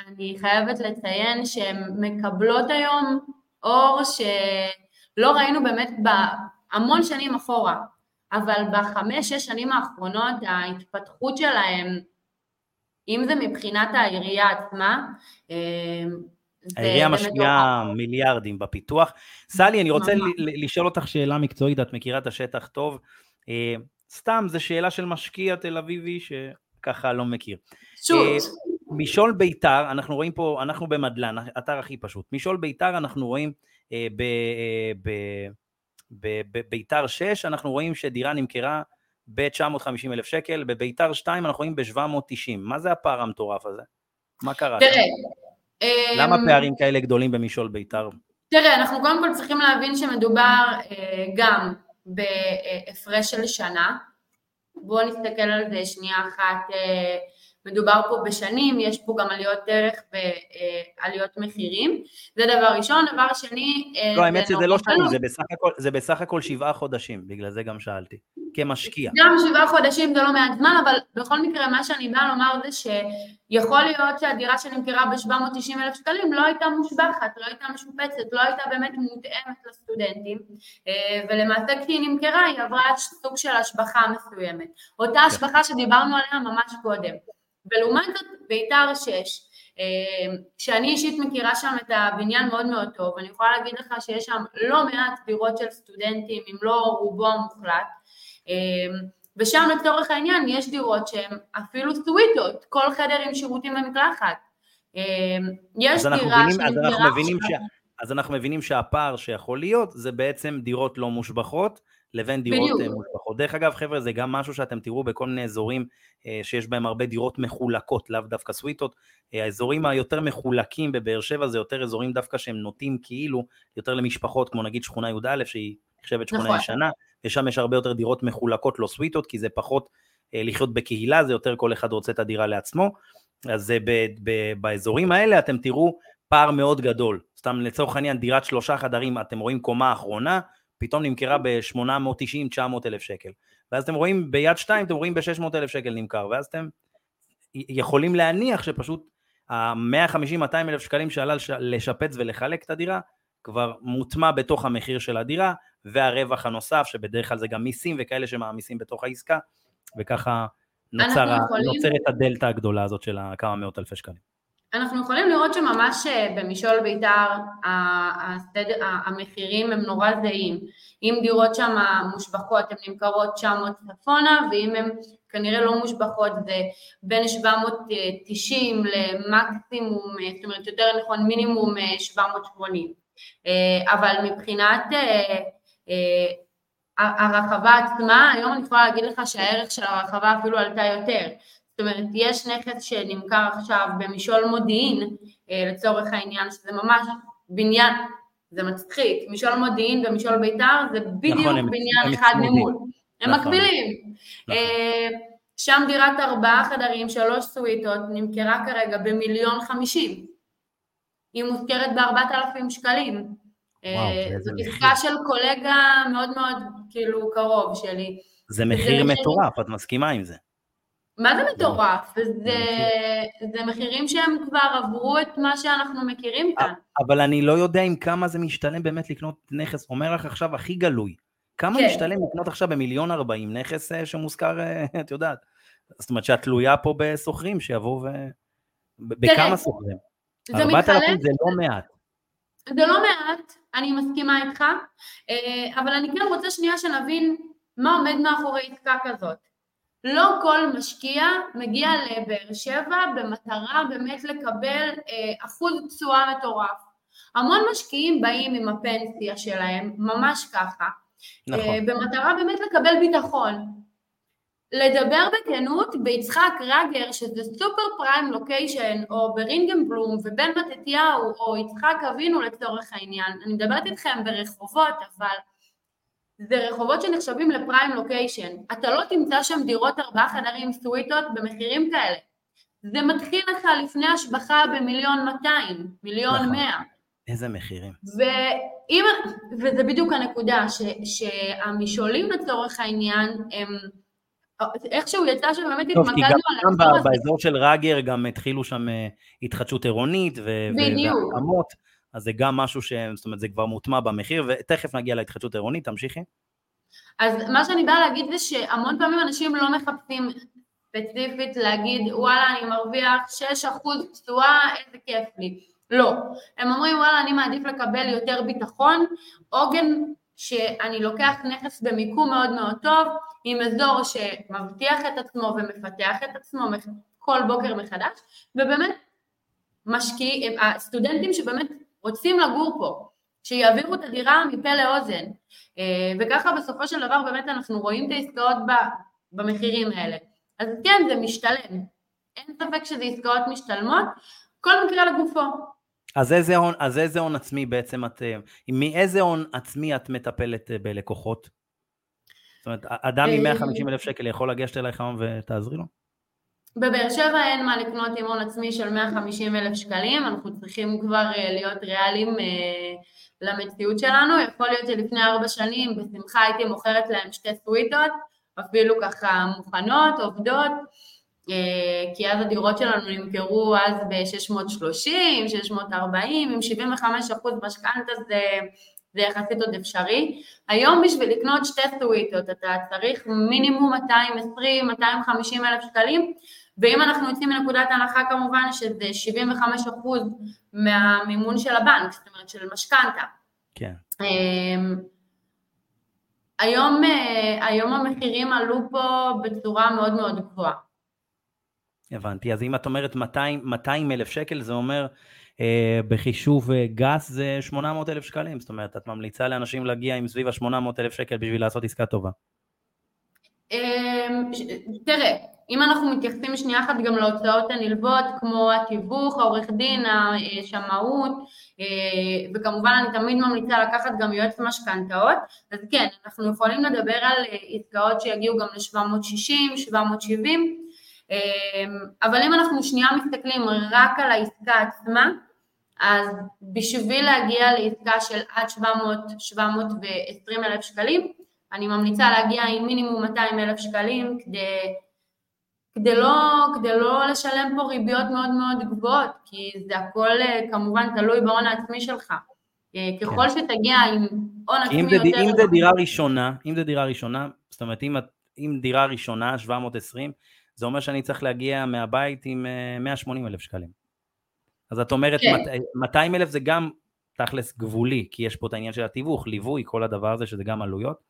אני חייבת לציין שהן מקבלות היום אור שלא ראינו באמת בהמון שנים אחורה, אבל בחמש-שש שנים האחרונות ההתפתחות שלהם אם זה מבחינת העירייה עצמה, אה, העירייה משקיעה מיליארדים בפיתוח. סלי, אני רוצה לשאול אותך שאלה מקצועית, את מכירה את השטח טוב. אה, סתם, זו שאלה של משקיע תל אביבי שככה לא מכיר. שוט. אה, משעול ביתר, אנחנו רואים פה, אנחנו במדלן, אתר הכי פשוט. משעול ביתר אנחנו רואים בביתר 6, אנחנו רואים שדירה נמכרה ב-950 אלף שקל, בביתר 2 אנחנו רואים ב-790. מה זה הפער המטורף הזה? מה קרה? תראה, למה אמ, פערים כאלה גדולים במשעול ביתר? תראה, אנחנו קודם כל צריכים להבין שמדובר אה, גם בהפרש של שנה. בואו נסתכל על זה שנייה אחת. אה, מדובר פה בשנים, יש פה גם עליות דרך ועליות מחירים, זה דבר ראשון. דבר שני... אה, לא, האמת שזה לא שנים, זה בסך, הכל, זה בסך הכל שבעה חודשים, בגלל זה גם שאלתי, כמשקיע. גם שבעה חודשים זה לא מעט זמן, אבל בכל מקרה מה שאני באה לומר זה שיכול להיות שהדירה שנמכרה ב-790 אלף שקלים לא הייתה מושבחת, לא הייתה משופצת, לא הייתה באמת מותאמת לסטודנטים, אה, ולמעשה כשהיא נמכרה היא עברה סוג של השבחה מסוימת. אותה כן. השבחה שדיברנו עליה ממש קודם. ולעומת זאת ביתר 6, אה, שאני אישית מכירה שם את הבניין מאוד מאוד טוב, אני יכולה להגיד לך שיש שם לא מעט דירות של סטודנטים, אם לא רובו המוחלט, אה, ושם לצורך העניין יש דירות שהן אפילו סוויטות, כל חדר עם שירותים ומקלחת. אה, יש דירה שנמכרה. אז אנחנו מבינים שהפער שיכול להיות זה בעצם דירות לא מושבחות לבין דירות בדיוק. מושבחות. דרך אגב חבר'ה זה גם משהו שאתם תראו בכל מיני אזורים אה, שיש בהם הרבה דירות מחולקות, לאו דווקא סוויטות. אה, האזורים היותר מחולקים בבאר שבע זה יותר אזורים דווקא שהם נוטים כאילו יותר למשפחות, כמו נגיד שכונה י"א שהיא נחשבת שכונה נכון. ישנה, ושם יש הרבה יותר דירות מחולקות, לא סוויטות, כי זה פחות אה, לחיות בקהילה, זה יותר כל אחד רוצה את הדירה לעצמו. אז ב- ב- באזורים האלה אתם תראו פער מאוד גדול. סתם לצורך העניין דירת שלושה חדרים, אתם רואים קומה אחרונה, פתאום נמכרה ב-890-900 אלף שקל. ואז אתם רואים ביד שתיים, אתם רואים ב-600 אלף שקל נמכר, ואז אתם יכולים להניח שפשוט ה-150-200 אלף שקלים שעלה לשפץ ולחלק את הדירה, כבר מוטמע בתוך המחיר של הדירה, והרווח הנוסף, שבדרך כלל זה גם מיסים וכאלה שמעמיסים בתוך העסקה, וככה נוצר, יכולים... נוצרת הדלתא הגדולה הזאת של כמה מאות אלפי שקלים. אנחנו יכולים לראות שממש אה, במשעול בית"ר המחירים הם נורא זהים. אם דירות שם מושבחות הן נמכרות 900 צפונה, ואם הן כנראה לא מושבחות זה בין 790 למקסימום, זאת אומרת יותר נכון מינימום 780. אה, אבל מבחינת אה, הרחבה עצמה, היום אני יכולה להגיד לך שהערך של הרחבה אפילו עלתה יותר. זאת אומרת, יש נכס שנמכר עכשיו במשעול מודיעין, אה, לצורך העניין, שזה ממש בניין זה מצחיק, משעול מודיעין ומשעול בית"ר זה בדיוק נכון, בניין הם אחד. ממול. הם נכון. מקבילים. נכון. אה, שם דירת ארבעה חדרים, שלוש סוויטות, נמכרה כרגע במיליון חמישים. היא מוזכרת בארבעת אלפים שקלים. אה, מחיר. עסקה של קולגה מאוד מאוד כאילו קרוב שלי. זה מחיר מחיר- מטורף, את מסכימה עם זה. מה זה מטורף? זה. זה מחירים שהם כבר עברו את מה שאנחנו מכירים כאן. אבל אני לא יודע עם כמה זה משתלם באמת לקנות נכס, אומר לך עכשיו הכי גלוי, כמה כן. משתלם לקנות עכשיו במיליון ארבעים נכס אה, שמושכר, אה, את יודעת, זאת אומרת שאת תלויה פה בסוחרים שיבואו ו... בכמה סוחרים? זה ארבעת אלפים זה לא מעט. זה לא מעט, אני מסכימה איתך, אה, אבל אני כן רוצה שנייה שנבין מה עומד מאחורי עסקה כזאת. לא כל משקיע מגיע לבאר שבע במטרה באמת לקבל אה, אחוז תשואה מטורף. המון משקיעים באים עם הפנסיה שלהם, ממש ככה, נכון. אה, במטרה באמת לקבל ביטחון. לדבר בכנות, ביצחק רגר, שזה סופר פריים לוקיישן, או ברינגנבלום ובן מתתיהו, או יצחק אבינו לצורך העניין, אני מדברת איתכם ברחובות, אבל זה רחובות שנחשבים לפריים לוקיישן. אתה לא תמצא שם דירות ארבעה חדרים סוויטות במחירים כאלה. זה מתחיל לך לפני השבחה במיליון 200, מיליון נכון. 100. איזה מחירים. ואם, וזה בדיוק הנקודה, ש, שהמשעולים לצורך העניין הם, איכשהו יצא שבאמת טוב, כי התמקדנו גם על שם האזור ב- הזה. באזור של רגר גם התחילו שם אה, התחדשות עירונית. והקמות, אז זה גם משהו ש... זאת אומרת, זה כבר מוטמע במחיר, ותכף נגיע להתחדשות עירונית, תמשיכי. אז מה שאני באה להגיד זה שהמון פעמים אנשים לא מחפשים ספציפית להגיד וואלה אני מרוויח 6% תשואה איזה כיף לי. לא. הם אומרים וואלה אני מעדיף לקבל יותר ביטחון, עוגן שאני לוקח נכס במיקום מאוד מאוד טוב, עם אזור שמבטיח את עצמו ומפתח את עצמו כל בוקר מחדש, ובאמת משקיע, הסטודנטים שבאמת רוצים לגור פה, שיעבירו את הדירה מפה לאוזן, אה, וככה בסופו של דבר באמת אנחנו רואים את העסקאות במחירים האלה. אז כן, זה משתלם. אין ספק שזה עסקאות משתלמות, כל מקרה לגופו. אז איזה הון, אז איזה הון עצמי בעצם את... אה, מאיזה הון עצמי את מטפלת אה, בלקוחות? זאת אומרת, אדם עם אה, 150 אלף שקל יכול לגשת אלייך היום ותעזרי לו? בבאר שבע אין מה לקנות עם הון עצמי של 150 אלף שקלים, אנחנו צריכים כבר אה, להיות ריאליים אה, למציאות שלנו, יכול להיות שלפני ארבע שנים בשמחה הייתי מוכרת להם שתי סוויטות, אפילו ככה מוכנות, עובדות, אה, כי אז הדירות שלנו נמכרו אז ב-630, 640, עם 75 אחוז משכנתה זה, זה יחסית עוד אפשרי. היום בשביל לקנות שתי סוויטות אתה צריך מינימום 220-250 אלף שקלים, ואם אנחנו יוצאים מנקודת הנחה כמובן שזה 75 אחוז מהמימון של הבנק, זאת אומרת של משכנתה. כן. אמ, היום, אה, היום המחירים עלו פה בצורה מאוד מאוד גבוהה. הבנתי. אז אם את אומרת 200 200 אלף שקל, זה אומר אה, בחישוב אה, גס זה 800 אלף שקלים. זאת אומרת, את ממליצה לאנשים להגיע עם סביב ה-800 אלף שקל בשביל לעשות עסקה טובה. אמ, ש- תראה, אם אנחנו מתייחסים שנייה אחת גם להוצאות הנלוות, כמו התיווך, העורך דין, השמאות, אה, וכמובן אני תמיד ממליצה לקחת גם יועץ משכנתאות, אז כן, אנחנו יכולים לדבר על אה, עסקאות שיגיעו גם ל-760, 770, אמ, אבל אם אנחנו שנייה מסתכלים רק על העסקה עצמה, אז בשביל להגיע לעסקה של עד 700, 720 אלף שקלים, אני ממליצה להגיע עם מינימום 200 אלף שקלים כדי, כדי, לא, כדי לא לשלם פה ריביות מאוד מאוד גבוהות, כי זה הכל אה, כמובן תלוי בהון העצמי שלך. אה, ככל שתגיע עם הון עצמי זה, יותר... אם זה דירה ראשונה, אם זה דירה ראשונה, זאת אומרת, אם, אם דירה ראשונה, 720, זה אומר שאני צריך להגיע מהבית עם אה, 180 אלף שקלים. אז את אומרת, כן. מת- 200 אלף זה גם תכלס גבולי, כי יש פה את העניין של התיווך, ליווי, כל הדבר הזה, שזה גם עלויות.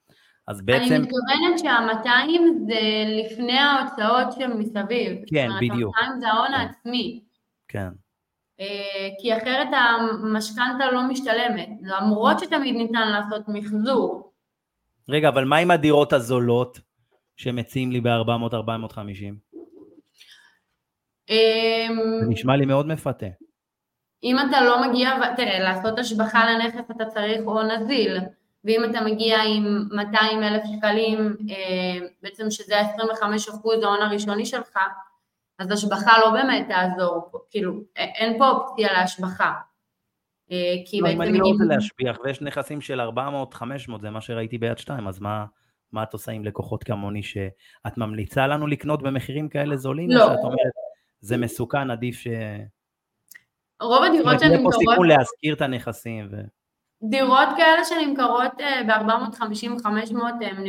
אז אני בעצם, מתכוונת שה-200 זה לפני ההוצאות שמסביב. כן, בדיוק. זאת אומרת, ה-200 זה ההון כן. העצמי. כן, אה, כי אחרת המשכנתה לא משתלמת, למרות שתמיד ניתן לעשות מחזור. רגע, אבל מה עם הדירות הזולות שמציעים לי ב-400-450? אה, זה נשמע לי מאוד מפתה. אם אתה לא מגיע, תראה, לעשות השבחה לנכס אתה צריך הון נזיל, ואם אתה מגיע עם 200 אלף שקלים, אה, בעצם שזה ה-25 אחוז ההון הראשוני שלך, אז השבחה לא באמת תעזור כאילו, אין פה אופציה להשבחה. אה, כי לא. אם אני לא רוצה להשביח ויש נכסים של 400-500, זה מה שראיתי ביד 2, אז מה, מה את עושה עם לקוחות כמוני שאת ממליצה לנו לקנות במחירים כאלה זולים? לא. שאת אומרת, זה מסוכן, עדיף ש... רוב הדירות שנמכרות... יהיה פה סיכון להשכיר את הנכסים. ו... דירות כאלה שנמכרות ב-450-500 הם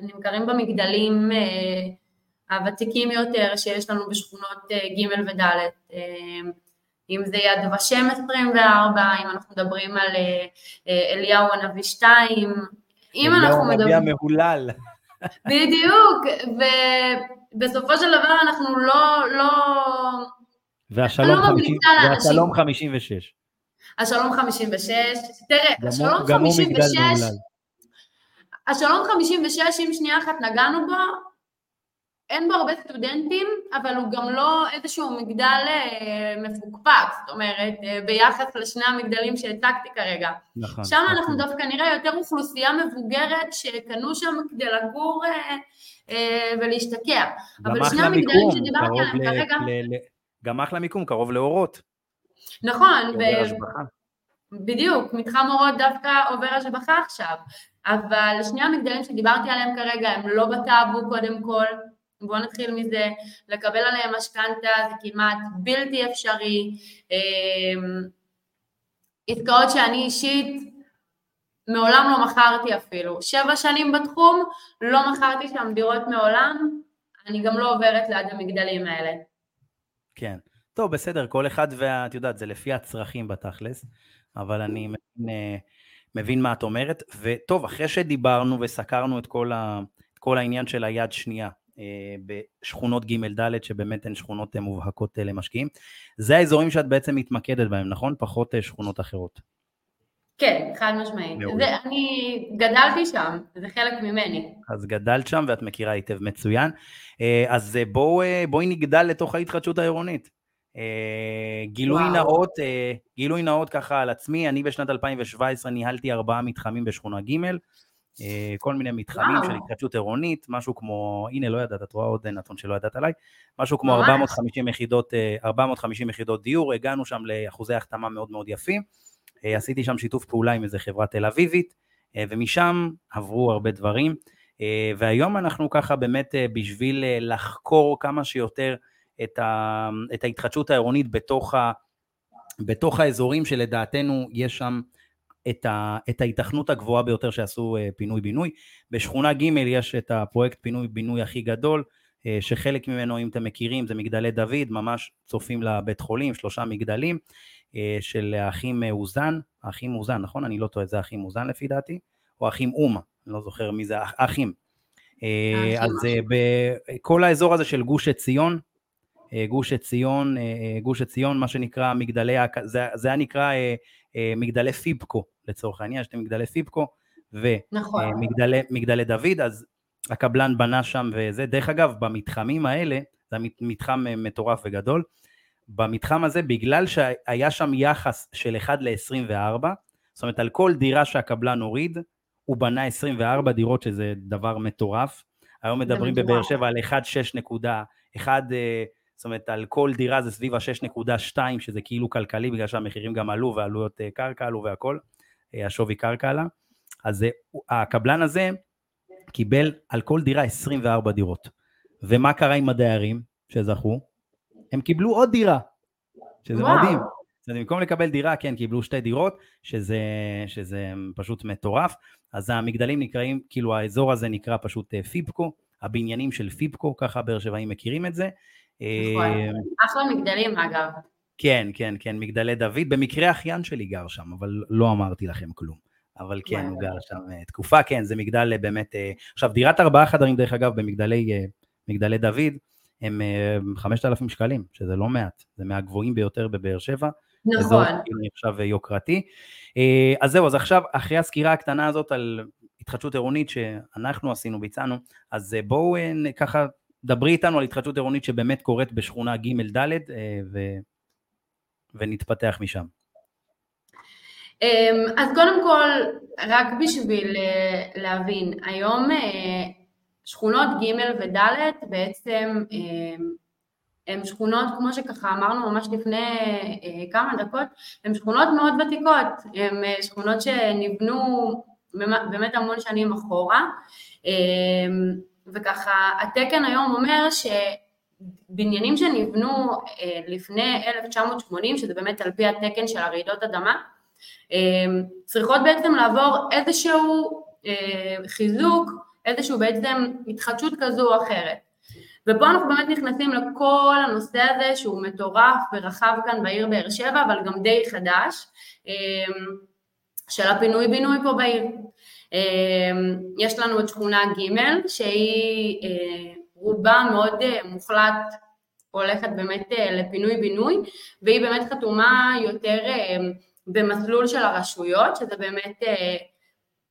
נמכרים במגדלים אה, הוותיקים יותר שיש לנו בשכונות אה, ג' וד', אה, אם זה יד ושם 24, אם אנחנו מדברים על אליהו הנביא 2, אם אנחנו מדברים... אליהו הנביא המהולל. בדיוק, ובסופו של דבר אנחנו לא... לא... והשלום, לא 50, והשלום 56. השלום 56, תראה, השלום 56, השלום 56, אם שנייה אחת נגענו בו, אין בו הרבה סטודנטים, אבל הוא גם לא איזשהו מגדל אה, מפוקפק, זאת אומרת, אה, ביחס לשני המגדלים שהצגתי כרגע. נכון. שם נכון. אנחנו דווקא נראה יותר אוכלוסייה מבוגרת שקנו שם כדי לגור אה, ולהשתקע. אבל שני המגדלים שדיברתי עליהם כרגע... גם אחלה מיקום, קרוב לאורות. נכון, ו... בדיוק, מתחם אורות דווקא עובר השבחה עכשיו, אבל שני המגדלים שדיברתי עליהם כרגע הם לא בטאבו קודם כל, בואו נתחיל מזה, לקבל עליהם משכנתה זה כמעט בלתי אפשרי, אמ, עסקאות שאני אישית מעולם לא מכרתי אפילו, שבע שנים בתחום, לא מכרתי שם דירות מעולם, אני גם לא עוברת ליד המגדלים האלה. כן. טוב, בסדר, כל אחד ואת יודעת, זה לפי הצרכים בתכלס, אבל אני מבין, אה, מבין מה את אומרת. וטוב, אחרי שדיברנו וסקרנו את כל, ה, את כל העניין של היד שנייה אה, בשכונות ג' ד', שבאמת הן שכונות אה, מובהקות למשקיעים, זה האזורים שאת בעצם מתמקדת בהם, נכון? פחות שכונות אחרות. כן, חד משמעית. זה, אני גדלתי שם, זה חלק ממני. אז גדלת שם ואת מכירה היטב מצוין. אז בואו, בואי נגדל לתוך ההתחדשות העירונית. גילוי וואו. נאות, גילוי נאות ככה על עצמי, אני בשנת 2017 ניהלתי ארבעה מתחמים בשכונה ג', כל מיני מתחמים וואו. של התחדשות עירונית, משהו כמו, הנה לא ידעת, את רואה עוד נתון שלא ידעת עליי, משהו כמו 450 יחידות, 450 יחידות דיור, הגענו שם לאחוזי החתמה מאוד מאוד יפים. אה, עשיתי שם שיתוף פעולה עם איזה חברה תל אביבית, אה, ומשם עברו הרבה דברים, אה, והיום אנחנו ככה באמת בשביל לחקור כמה שיותר את, ה, את ההתחדשות העירונית בתוך, ה, בתוך האזורים שלדעתנו יש שם את, ה, את ההיתכנות הגבוהה ביותר שעשו פינוי-בינוי. בשכונה ג' יש את הפרויקט פינוי-בינוי הכי גדול, שחלק ממנו, אם אתם מכירים, זה מגדלי דוד, ממש צופים לבית חולים, שלושה מגדלים. אה, של האחים אה, אוזן, האחים אוזן, נכון? אני לא טועה, זה האחים אוזן לפי דעתי, או האחים אומה, אני לא זוכר מי זה, האחים. אה, אז בכל האזור הזה של גוש עציון, גוש עציון, גוש עציון, מה שנקרא מגדלי, זה, זה היה נקרא מגדלי פיבקו לצורך העניין, יש את מגדלי פיבקו ומגדלי נכון. דוד, אז הקבלן בנה שם וזה, דרך אגב, במתחמים האלה, זה מתחם מטורף וגדול, במתחם הזה, בגלל שהיה שם יחס של 1 ל-24, זאת אומרת על כל דירה שהקבלן הוריד, הוא בנה 24 דירות שזה דבר מטורף. היום מדברים בבאר שבע על 1.6.1, אה, זאת אומרת על כל דירה זה סביב ה-6.2 שזה כאילו כלכלי בגלל שהמחירים גם עלו ועלויות אה, קרקע עלו והכל, אה, השווי קרקע עלה. אז הקבלן הזה קיבל על כל דירה 24 דירות. ומה קרה עם הדיירים שזכו? הם קיבלו עוד דירה, שזה וואו. מדהים. אז במקום לקבל דירה, כן, קיבלו שתי דירות, שזה, שזה פשוט מטורף. אז המגדלים נקראים, כאילו האזור הזה נקרא פשוט אה, פיבקו, הבניינים של פיבקו, ככה באר שבעים מכירים את זה. נכון, אה, אחלה מגדלים אגב. כן, כן, כן, מגדלי דוד. במקרה אחיין שלי גר שם, אבל לא אמרתי לכם כלום. אבל כן, הוא גר שם אה, תקופה, כן, זה מגדל באמת... עכשיו, דירת ארבעה חדרים, דרך אגב, במגדלי דוד, הם 5,000 שקלים, שזה לא מעט, זה מהגבוהים ביותר בבאר שבע. נכון. כאילו נחשב יוקרתי. אה, אז זהו, אז עכשיו, אחרי הסקירה הקטנה הזאת על התחדשות עירונית שאנחנו עשינו, ביצענו, אז אה, בואו אה, ככה, דברי איתנו על התחדשות עירונית שבאמת קורית בשכונה ג' ד' ו... ונתפתח משם. אמ, אז קודם כל, רק בשביל להבין, היום שכונות ג' וד' בעצם הן שכונות, כמו שככה אמרנו ממש לפני אה, כמה דקות, הן שכונות מאוד ותיקות, הן אה, שכונות שנבנו באמת המון שנים אחורה, אה, וככה התקן היום אומר שבניינים שנבנו לפני 1980, שזה באמת על פי התקן של הרעידות אדמה, צריכות בעצם לעבור איזשהו חיזוק, איזשהו בעצם התחדשות כזו או אחרת. ופה אנחנו באמת נכנסים לכל הנושא הזה שהוא מטורף ורחב כאן בעיר באר שבע, אבל גם די חדש, של הפינוי-בינוי פה בעיר. אמ, יש לנו את שכונה ג' שהיא אה, רובה מאוד אה, מוחלט הולכת באמת אה, לפינוי-בינוי, והיא באמת חתומה יותר במסלול של הרשויות, שזה באמת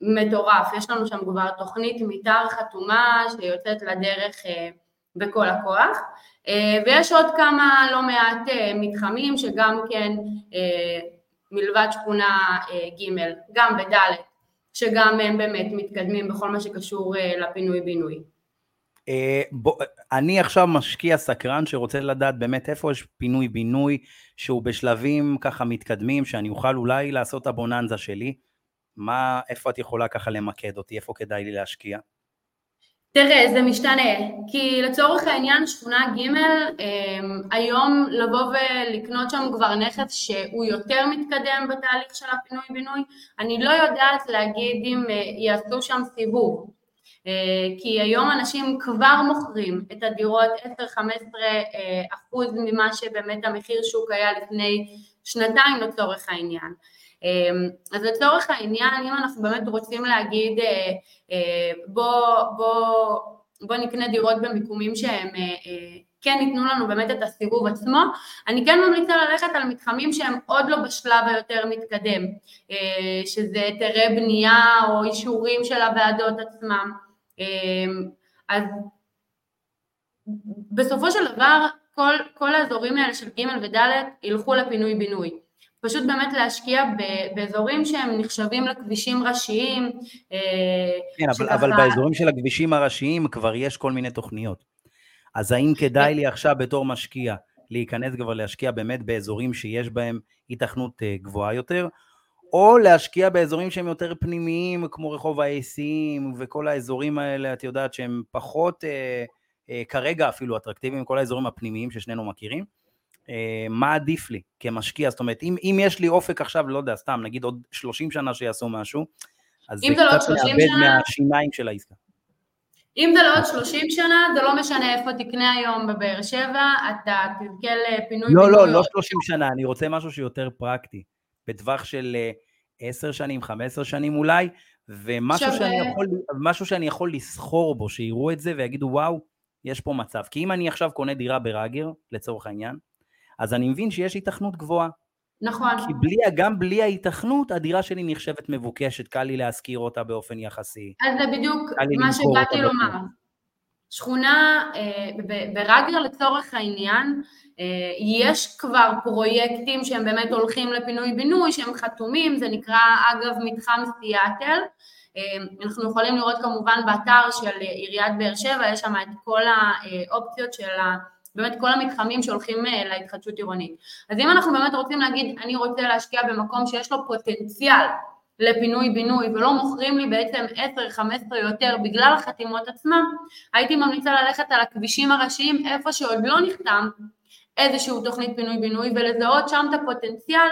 מטורף. יש לנו שם כבר תוכנית מתאר חתומה שיוצאת לדרך בכל הכוח. ויש עוד כמה לא מעט מתחמים שגם כן מלבד שכונה ג', גם בד', שגם הם באמת מתקדמים בכל מה שקשור לפינוי-בינוי. אני עכשיו משקיע סקרן שרוצה לדעת באמת איפה יש פינוי-בינוי שהוא בשלבים ככה מתקדמים, שאני אוכל אולי לעשות הבוננזה שלי. מה, איפה את יכולה ככה למקד אותי, איפה כדאי לי להשקיע? תראה, זה משתנה, כי לצורך העניין שכונה ג' אמ, היום לבוא ולקנות שם כבר נכס שהוא יותר מתקדם בתהליך של הפינוי-בינוי, אני לא יודעת להגיד אם אה, יעשו שם סיבוב, אה, כי היום אנשים כבר מוכרים את הדירות 10-15 אה, אחוז ממה שבאמת המחיר שוק היה לפני שנתיים לצורך העניין. אמ, אז לצורך העניין, אם אנחנו באמת רוצים להגיד אה, אה, בוא, בוא, בוא נקנה דירות במיקומים שהם אה, כן ייתנו לנו באמת את הסיבוב עצמו, אני כן ממליצה ללכת על מתחמים שהם עוד לא בשלב היותר מתקדם, שזה היתרי בנייה או אישורים של הוועדות עצמם, אז בסופו של דבר כל, כל האזורים האלה של ג' וד' ילכו לפינוי בינוי. פשוט באמת להשקיע באזורים שהם נחשבים לכבישים ראשיים. אה, כן, שככה... אבל, אבל באזורים של הכבישים הראשיים כבר יש כל מיני תוכניות. אז האם כדאי לי עכשיו בתור משקיע להיכנס כבר להשקיע באמת באזורים שיש בהם היתכנות אה, גבוהה יותר, או להשקיע באזורים שהם יותר פנימיים, כמו רחוב האסים וכל האזורים האלה, את יודעת, שהם פחות, אה, אה, כרגע אפילו אטרקטיביים, כל האזורים הפנימיים ששנינו מכירים. אה, מה עדיף לי כמשקיע, זאת אומרת, אם, אם יש לי אופק עכשיו, לא יודע, סתם, נגיד עוד 30 שנה שיעשו משהו, אז זה לא קצת מאבד מהשיניים של העסקה. אם זה לא עוד 30 שנה, זה לא משנה איפה תקנה היום בבאר שבע, אתה תזכה לפינוי לא, לא, לא 30 שנה, אני רוצה משהו שיותר פרקטי, בטווח של 10 אה, שנים, 15 שנים אולי, ומשהו שאני, יכול, שאני יכול לסחור בו, שיראו את זה ויגידו, וואו, יש פה מצב. כי אם אני עכשיו קונה דירה בראגר, לצורך העניין, אז אני מבין שיש היתכנות גבוהה. נכון. כי בלי, גם בלי ההיתכנות, הדירה שלי נחשבת מבוקשת, קל לי להשכיר אותה באופן יחסי. אז זה בדיוק מה שבאתי לומר. שכונה אה, ברגר לצורך העניין, אה, יש כבר פרויקטים שהם באמת הולכים לפינוי-בינוי, שהם חתומים, זה נקרא אגב מתחם סיאטל. אה, אנחנו יכולים לראות כמובן באתר של עיריית באר שבע, יש שם את כל האופציות של ה... באמת כל המתחמים שהולכים אה, להתחדשות עירונית. אז אם אנחנו באמת רוצים להגיד, אני רוצה להשקיע במקום שיש לו פוטנציאל לפינוי-בינוי ולא מוכרים לי בעצם 10-15 יותר בגלל החתימות עצמם, הייתי ממליצה ללכת על הכבישים הראשיים איפה שעוד לא נחתם איזושהי תוכנית פינוי-בינוי ולזהות שם את הפוטנציאל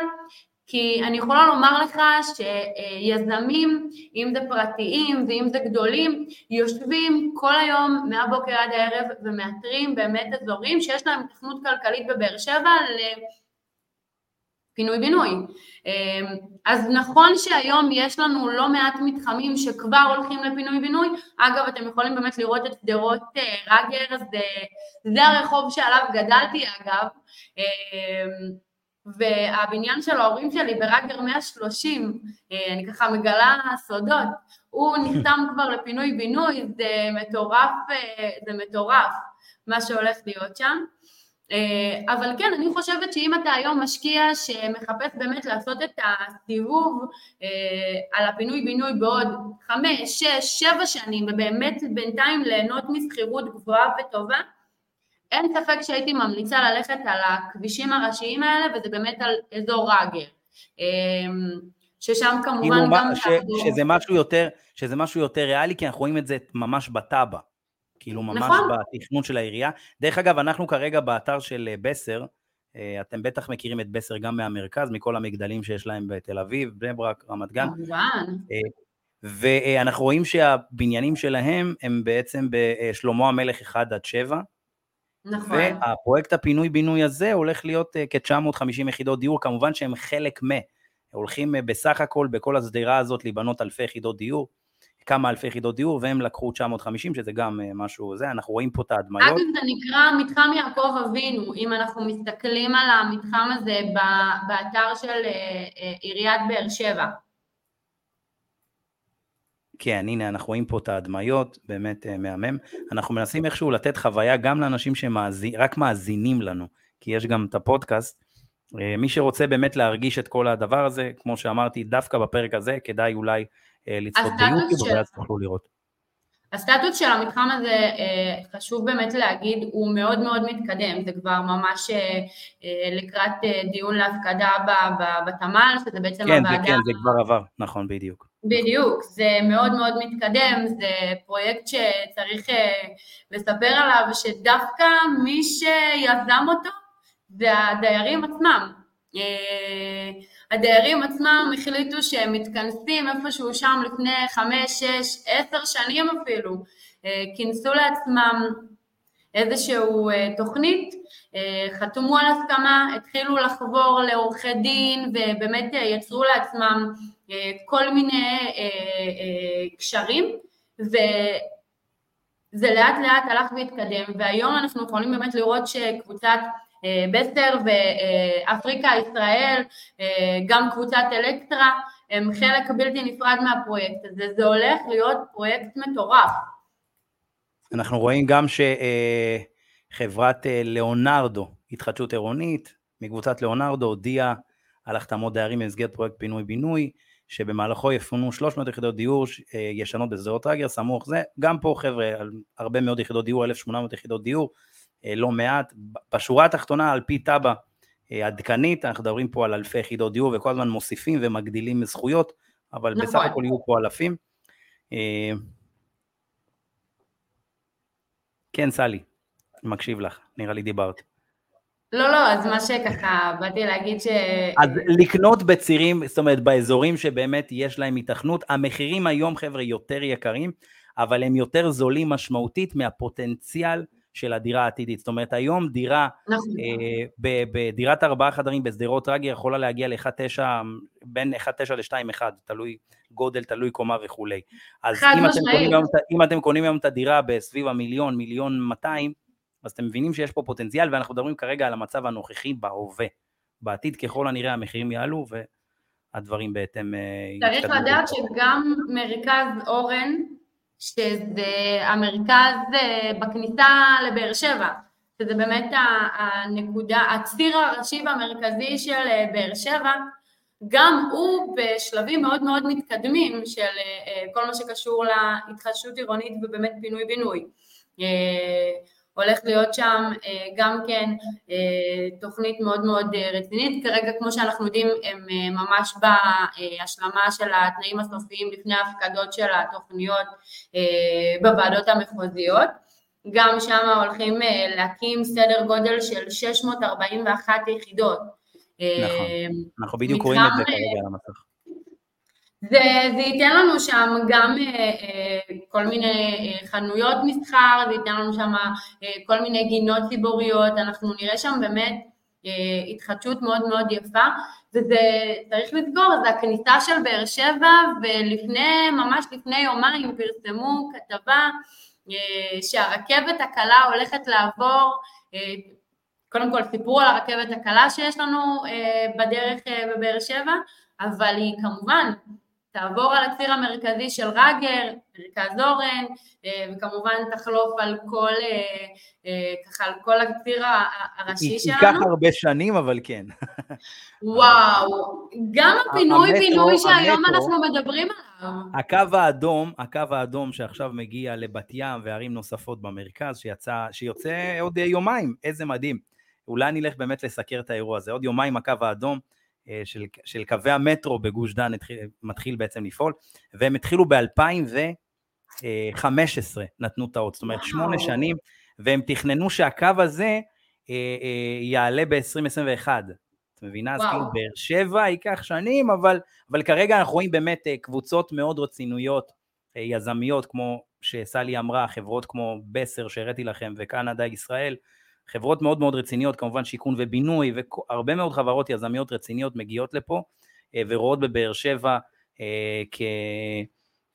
כי אני יכולה לומר לך שיזמים, אם זה פרטיים ואם זה גדולים, יושבים כל היום מהבוקר עד הערב ומאתרים באמת אזורים שיש להם תכנות כלכלית בבאר שבע לפינוי-בינוי. אז נכון שהיום יש לנו לא מעט מתחמים שכבר הולכים לפינוי-בינוי, אגב אתם יכולים באמת לראות את שדרות אה, רגר, זה, זה הרחוב שעליו גדלתי אגב, והבניין של ההורים שלי ברגר 130, אה, אני ככה מגלה סודות, הוא נחתם כבר לפינוי בינוי, זה מטורף, אה, זה מטורף מה שהולך להיות שם. אה, אבל כן, אני חושבת שאם אתה היום משקיע שמחפש באמת לעשות את הסיבוב על הפינוי-בינוי בעוד חמש, שש, שבע שנים, ובאמת בינתיים ליהנות משכירות גבוהה וטובה, אין ספק שהייתי ממליצה ללכת על הכבישים הראשיים האלה, וזה באמת על אזור ראגר. אה, ששם כמובן כאילו גם... ש, שזה, משהו יותר, שזה משהו יותר ריאלי, כי אנחנו רואים את זה ממש בתב"ע. כאילו ממש נכון. בתכנון של העירייה. דרך אגב, אנחנו כרגע באתר של אה, בסר, אה, אתם בטח מכירים את בסר גם מהמרכז, מכל המגדלים שיש להם בתל אביב, בני ברק, רמת גן. כמובן. אה, ואנחנו רואים שהבניינים שלהם הם בעצם בשלמה המלך 1 עד 7. נכון. והפרויקט הפינוי-בינוי הזה הולך להיות כ-950 יחידות דיור, כמובן שהם חלק מ... הולכים בסך הכל בכל השדרה הזאת להיבנות אלפי יחידות דיור. כמה אלפי יחידות דיור, והם לקחו 950, שזה גם אה, משהו זה, אנחנו רואים פה את ההדמיות. אגב, זה נקרא מתחם יעקב אבינו, אם אנחנו מסתכלים על המתחם הזה באתר של אה, אה, עיריית באר שבע. כן, הנה, אנחנו רואים פה את ההדמיות, באמת מהמם. אנחנו מנסים איכשהו לתת חוויה גם לאנשים שרק מאזינים לנו, כי יש גם את הפודקאסט. מי שרוצה באמת להרגיש את כל הדבר הזה, כמו שאמרתי, דווקא בפרק הזה, כדאי אולי אה, לצפות ביוטיוב, ואז תוכלו לראות. הסטטוס של המתחם הזה, אה, חשוב באמת להגיד, הוא מאוד מאוד מתקדם, זה כבר ממש אה, לקראת דיון להפקדה בתמ"ל, שזה בעצם כן, הוועדה... כן, זה כבר עבר, נכון, בדיוק. בדיוק, זה מאוד מאוד מתקדם, זה פרויקט שצריך לספר עליו, שדווקא מי שיזם אותו זה הדיירים עצמם. הדיירים עצמם החליטו שהם מתכנסים איפשהו שם לפני חמש, שש, עשר שנים אפילו, אה, כינסו לעצמם איזושהי אה, תוכנית, אה, חתומו על הסכמה, התחילו לחבור לעורכי דין ובאמת יצרו לעצמם כל מיני קשרים וזה לאט לאט הלך והתקדם והיום אנחנו יכולים באמת לראות שקבוצת אה, בסטר ואפריקה ישראל, אה, גם קבוצת אלקטרה, הם חלק בלתי נפרד מהפרויקט הזה, זה הולך להיות פרויקט מטורף. אנחנו רואים גם שחברת אה, ליאונרדו, התחדשות עירונית, מקבוצת ליאונרדו, הודיעה על החתמות דיירים במסגרת פרויקט פינוי-בינוי, שבמהלכו יפונו 300 יחידות דיור ישנות בשדרות טרגר, סמוך זה, גם פה חבר'ה, הרבה מאוד יחידות דיור, 1,800 יחידות דיור, אה, לא מעט. בשורה התחתונה, על פי תב"ע אה, עדכנית, אנחנו מדברים פה על אלפי יחידות דיור וכל הזמן מוסיפים ומגדילים זכויות, אבל נכון. בסך הכל יהיו פה אלפים. אה, כן, סלי, מקשיב לך, נראה לי דיברת. לא, לא, אז מה שככה, באתי להגיד ש... אז לקנות בצירים, זאת אומרת, באזורים שבאמת יש להם התכנות, המחירים היום, חבר'ה, יותר יקרים, אבל הם יותר זולים משמעותית מהפוטנציאל של הדירה העתידית. זאת אומרת, היום דירה, נכון. אה, בדירת ארבעה חדרים בשדרות רגי יכולה להגיע ל-1.9, בין 1.9 ל-2.1, תלוי גודל, תלוי קומה וכולי. אז אם אתם, היום, אם אתם קונים היום את הדירה בסביב המיליון, מיליון 200, אז אתם מבינים שיש פה פוטנציאל, ואנחנו מדברים כרגע על המצב הנוכחי בהווה. בעתיד ככל הנראה המחירים יעלו, והדברים בהתאם... אה, צריך לדעת שגם מרכז אורן, שזה המרכז אה, בכניסה לבאר שבע, שזה באמת הנקודה, הציר הראשי והמרכזי של אה, באר שבע, גם הוא בשלבים מאוד מאוד מתקדמים של אה, כל מה שקשור להתחדשות עירונית ובאמת פינוי-בינוי. הולך להיות שם אה, גם כן אה, תוכנית מאוד מאוד אה, רצינית, כרגע כמו שאנחנו יודעים הם ממש בהשלמה של התנאים הסופיים לפני ההפקדות של התוכניות בוועדות המחוזיות, גם שם הולכים להקים סדר גודל של 641 יחידות. נכון, אנחנו בדיוק רואים את זה כרגע על המסך. זה, ייתן לנו שם גם אה, אה, כל מיני אה, חנויות מסחר, זה ייתן לנו שם כל מיני גינות ציבוריות, אנחנו נראה שם באמת התחדשות מאוד מאוד יפה, וזה צריך לסגור, זה הכניסה של באר שבע, ולפני, ממש לפני יומיים פרסמו כתבה שהרכבת הקלה הולכת לעבור, קודם כל סיפרו על הרכבת הקלה שיש לנו בדרך בבאר שבע, אבל היא כמובן תעבור על הציר המרכזי של רגר, מרכז אורן, אה, וכמובן תחלוף על כל, אה, אה, ככה, על כל הציר הראשי שלנו. ייקח הרבה שנים, אבל כן. וואו, גם הפינוי-בינוי שהיום אנחנו מדברים עליו. הקו האדום, הקו האדום שעכשיו מגיע לבת ים וערים נוספות במרכז, שיצא, שיוצא עוד יומיים, איזה מדהים. אולי נלך באמת לסקר את האירוע הזה. עוד יומיים הקו האדום. אה, של, של קווי המטרו בגוש דן התחיל, מתחיל בעצם לפעול, והם התחילו ב-2015, נתנו את האות, זאת אומרת שמונה שנים, והם תכננו שהקו הזה אה, אה, יעלה ב-2021. את מבינה? אז כאילו באר שבע ייקח שנים, אבל, אבל כרגע אנחנו רואים באמת אה, קבוצות מאוד רצינויות, אה, יזמיות, כמו שסלי אמרה, חברות כמו בסר שהראיתי לכם, וקנדה ישראל, חברות מאוד מאוד רציניות, כמובן שיכון ובינוי, והרבה מאוד חברות יזמיות רציניות מגיעות לפה אה, ורואות בבאר שבע אה, כ...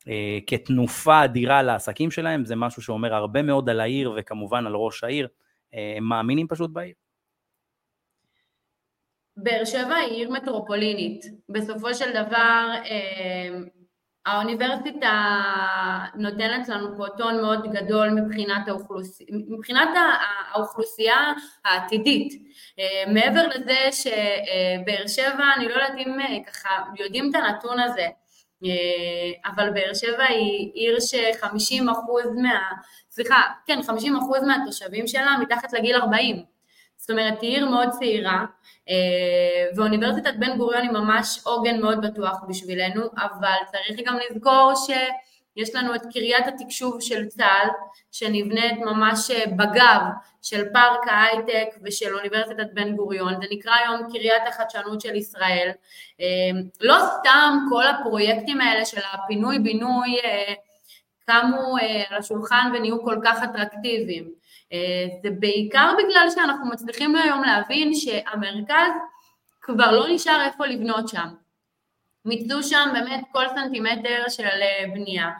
אה, כתנופה אדירה לעסקים שלהם, זה משהו שאומר הרבה מאוד על העיר וכמובן על ראש העיר, הם מאמינים פשוט בעיר. באר שבע היא עיר מטרופולינית, בסופו של דבר האוניברסיטה נותנת לנו פה טון מאוד גדול מבחינת, האוכלוס... מבחינת האוכלוסייה העתידית. אה, מעבר לזה שבאר שבע, אני לא יודעת אם אה, ככה יודעים את הנתון הזה, אה, אבל באר שבע היא עיר ש-50 מה... סליחה, כן, 50 מהתושבים שלה מתחת לגיל 40. זאת אומרת, היא עיר מאוד צעירה, אה, ואוניברסיטת בן גוריון היא ממש עוגן מאוד בטוח בשבילנו, אבל צריך גם לזכור שיש לנו את קריית התקשוב של צה"ל, שנבנית ממש אה, בגב של פארק ההייטק ושל אוניברסיטת בן גוריון, זה נקרא היום קריית החדשנות של ישראל. אה, לא סתם כל הפרויקטים האלה של הפינוי-בינוי קמו על השולחן ונהיו כל כך אטרקטיביים. אה, זה בעיקר בגלל שאנחנו מצליחים היום להבין שהמרכז כבר לא נשאר איפה לבנות שם. מיצו שם באמת כל סנטימטר של אה, בנייה.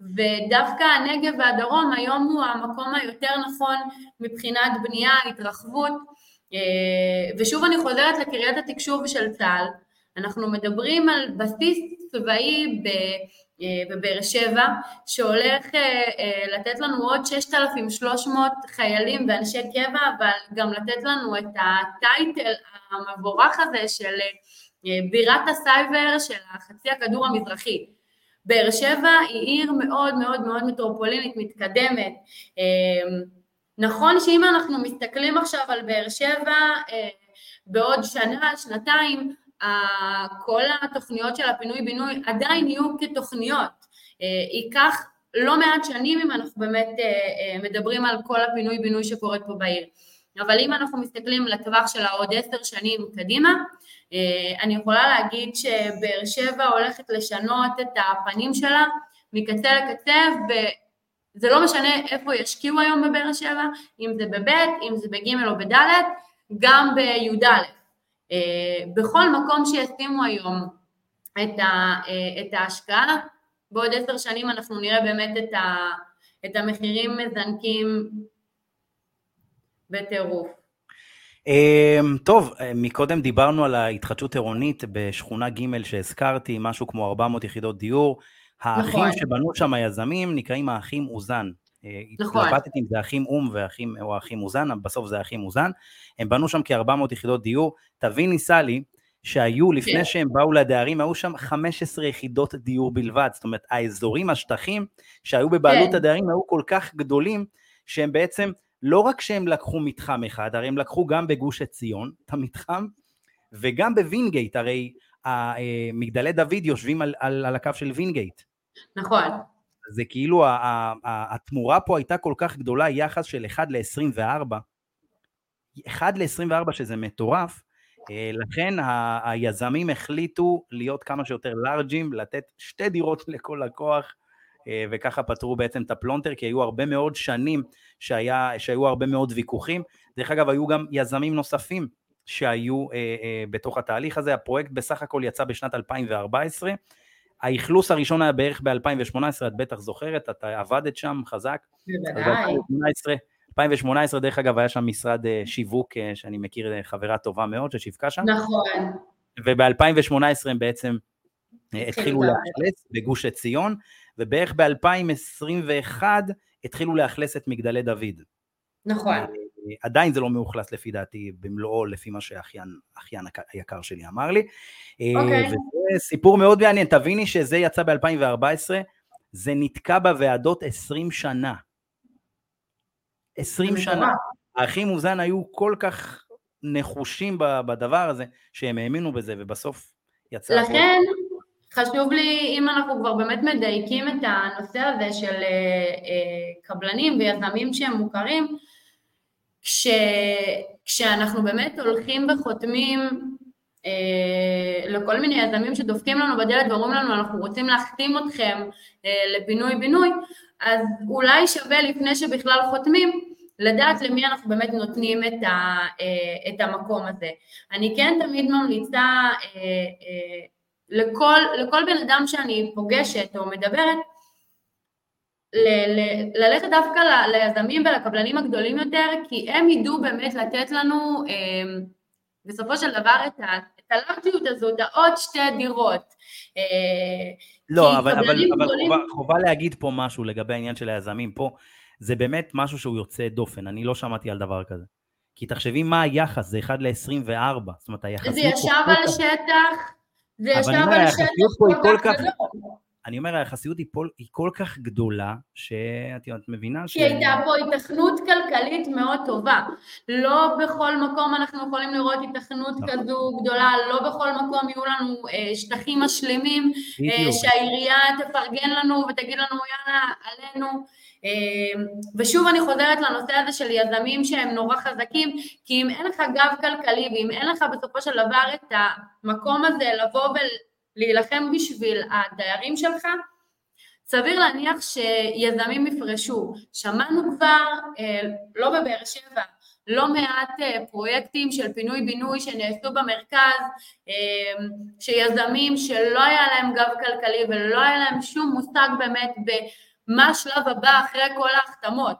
ודווקא הנגב והדרום היום הוא המקום היותר נכון מבחינת בנייה, התרחבות. אה, ושוב אני חוזרת לקריית התקשוב של צה"ל, אנחנו מדברים על בסיס צבאי בבאר שבע, שהולך אה, אה, לתת לנו עוד 6,300 חיילים ואנשי קבע, אבל גם לתת לנו את הטייטל המבורך הזה של בירת הסייבר של החצי הכדור המזרחי. באר שבע היא עיר מאוד מאוד מאוד מטרופולינית, מתקדמת. נכון שאם אנחנו מסתכלים עכשיו על באר שבע בעוד שנה, שנתיים, כל התוכניות של הפינוי-בינוי עדיין יהיו כתוכניות. אה, ייקח לא מעט שנים אם אנחנו באמת אה, אה, מדברים על כל הפינוי-בינוי שקורית פה בעיר. אבל אם אנחנו מסתכלים לטווח של העוד עשר שנים קדימה, אני יכולה להגיד שבאר שבע הולכת לשנות את הפנים שלה מקצה לקצה, וזה לא משנה איפה ישקיעו היום בבאר שבע, אם זה בבית, אם זה בג' או בד', גם בי"א. אה, בכל מקום שישימו היום את, ה, אה, את ההשקעה, בעוד עשר שנים אנחנו נראה באמת את, ה, את המחירים מזנקים בטירוף. אמ, טוב, מקודם דיברנו על ההתחדשות עירונית בשכונה ג' שהזכרתי, משהו כמו 400 יחידות דיור. האחים נכון. שבנו שם היזמים נקראים האחים אוזן. נכון. התלבטתי אם זה אחים אום ואחים, או אחים אוזן, בסוף זה אחים אוזן. הם בנו שם כ-400 יחידות דיור. תביני, סלי, שהיו, לפני כן. שהם באו לדיירים, היו שם 15 יחידות דיור בלבד. זאת אומרת, האזורים, השטחים שהיו בבעלות כן. הדיירים היו כל כך גדולים, שהם בעצם, לא רק שהם לקחו מתחם אחד, הרי הם לקחו גם בגוש עציון את המתחם, וגם בווינגייט, הרי אה, מגדלי דוד יושבים על, על, על הקו של וינגייט. נכון. זה כאילו התמורה פה הייתה כל כך גדולה, יחס של 1 ל-24, 1 ל-24 שזה מטורף, אה, לכן היזמים החליטו להיות כמה שיותר לארג'ים, לתת שתי דירות לכל לקוח, אה, וככה פתרו בעצם את הפלונטר, כי היו הרבה מאוד שנים שהיה, שהיו הרבה מאוד ויכוחים. דרך אגב, היו גם יזמים נוספים שהיו אה, אה, בתוך התהליך הזה. הפרויקט בסך הכל יצא בשנת 2014, האכלוס הראשון היה בערך ב-2018, את בטח זוכרת, את עבדת שם חזק. בוודאי. 2018, דרך אגב, היה שם משרד אה, שיווק, אה, שאני מכיר אה, חברה טובה מאוד, ששיווקה שם. נכון. וב-2018 הם בעצם התחילו לאכלס בגוש עציון, ובערך ב-2021 התחילו לאכלס את מגדלי דוד. נכון. עדיין זה לא מאוכלס לפי דעתי במלואו, לפי מה שאחיין היקר שלי אמר לי. אוקיי. וזה סיפור מאוד מעניין, תביני שזה יצא ב-2014, זה נתקע בוועדות 20 שנה. 20 שנה. האחים מוזן היו כל כך נחושים בדבר הזה, שהם האמינו בזה, ובסוף יצא... לכן, חשוב לי, אם אנחנו כבר באמת מדייקים את הנושא הזה של אה, אה, קבלנים ויזמים שהם מוכרים, כש, כשאנחנו באמת הולכים וחותמים אה, לכל מיני יזמים שדופקים לנו בדלת ואומרים לנו אנחנו רוצים להחתים אתכם אה, לפינוי-בינוי, אז אולי שווה לפני שבכלל חותמים לדעת למי אנחנו באמת נותנים את, ה, אה, את המקום הזה. אני כן תמיד ממליצה אה, אה, לכל, לכל בן אדם שאני פוגשת או מדברת, ל- ל- ללכת דווקא ל- ליזמים ולקבלנים הגדולים יותר, כי הם ידעו באמת לתת לנו אה, בסופו של דבר את, ה- את הלארג'יות הזאת, העוד שתי דירות. אה, לא, אבל, אבל, קבלנים אבל גדולים- חובה, חובה להגיד פה משהו לגבי העניין של היזמים פה, זה באמת משהו שהוא יוצא דופן, אני לא שמעתי על דבר כזה. כי תחשבי מה היחס, זה 1 ל-24, זאת אומרת היחסיות זה ישב על שטח, זה ישב על שטח כל כך גדול. אני אומר, היחסיות היא, פה, היא כל כך גדולה, שאת יודעת, מבינה ש... כי הייתה פה היתכנות כלכלית מאוד טובה. לא בכל מקום אנחנו יכולים לראות היתכנות נכון. כזו גדולה, לא בכל מקום יהיו לנו אה, שטחים משלימים, אה. שהעירייה תפרגן לנו ותגיד לנו יאללה, עלינו. אה, ושוב אני חוזרת לנושא הזה של יזמים שהם נורא חזקים, כי אם אין לך גב כלכלי ואם אין לך בסופו של דבר את המקום הזה לבוא ולהילחם בשביל הדיירים שלך, סביר להניח שיזמים יפרשו. שמענו כבר, אה, לא בבאר שבע, לא מעט אה, פרויקטים של פינוי-בינוי שנעשו במרכז, אה, שיזמים שלא היה להם גב כלכלי ולא היה להם שום מושג באמת במה השלב הבא אחרי כל ההחתמות,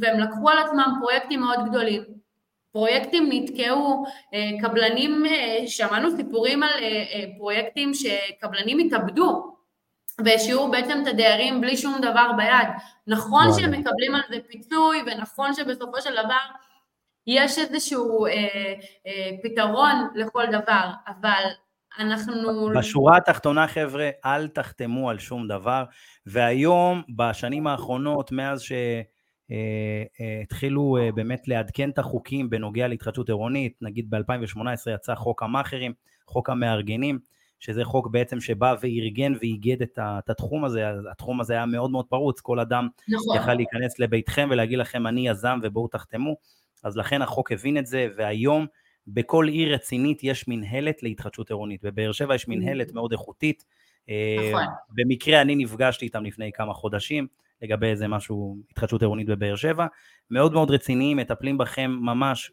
והם לקחו על עצמם פרויקטים מאוד גדולים. פרויקטים נתקעו, אה, קבלנים, אה, שמענו סיפורים על אה, פרויקטים שקבלנים התאבדו והשאירו בעצם את הדיירים בלי שום דבר ביד. נכון. שהם מקבלים על זה פיצוי, ונכון שבסופו של דבר יש איזשהו אה, אה, פתרון לכל דבר, אבל אנחנו... בשורה התחתונה, חבר'ה, אל תחתמו על שום דבר, והיום, בשנים האחרונות, מאז שהתחילו אה, באמת לעדכן את החוקים בנוגע להתחדשות עירונית, נגיד ב-2018 יצא חוק המאכערים, חוק המארגנים, שזה חוק בעצם שבא וארגן ואיגד את התחום הזה, התחום הזה היה מאוד מאוד פרוץ, כל אדם נכון, יכל להיכנס לביתכם ולהגיד לכם אני יזם ובואו תחתמו, אז לכן החוק הבין את זה, והיום בכל עיר רצינית יש מנהלת להתחדשות עירונית, בבאר שבע יש מנהלת מאוד איכותית, אה, נכון. במקרה אני נפגשתי איתם לפני כמה חודשים, לגבי איזה משהו, התחדשות עירונית בבאר שבע, מאוד מאוד רציניים, מטפלים בכם ממש,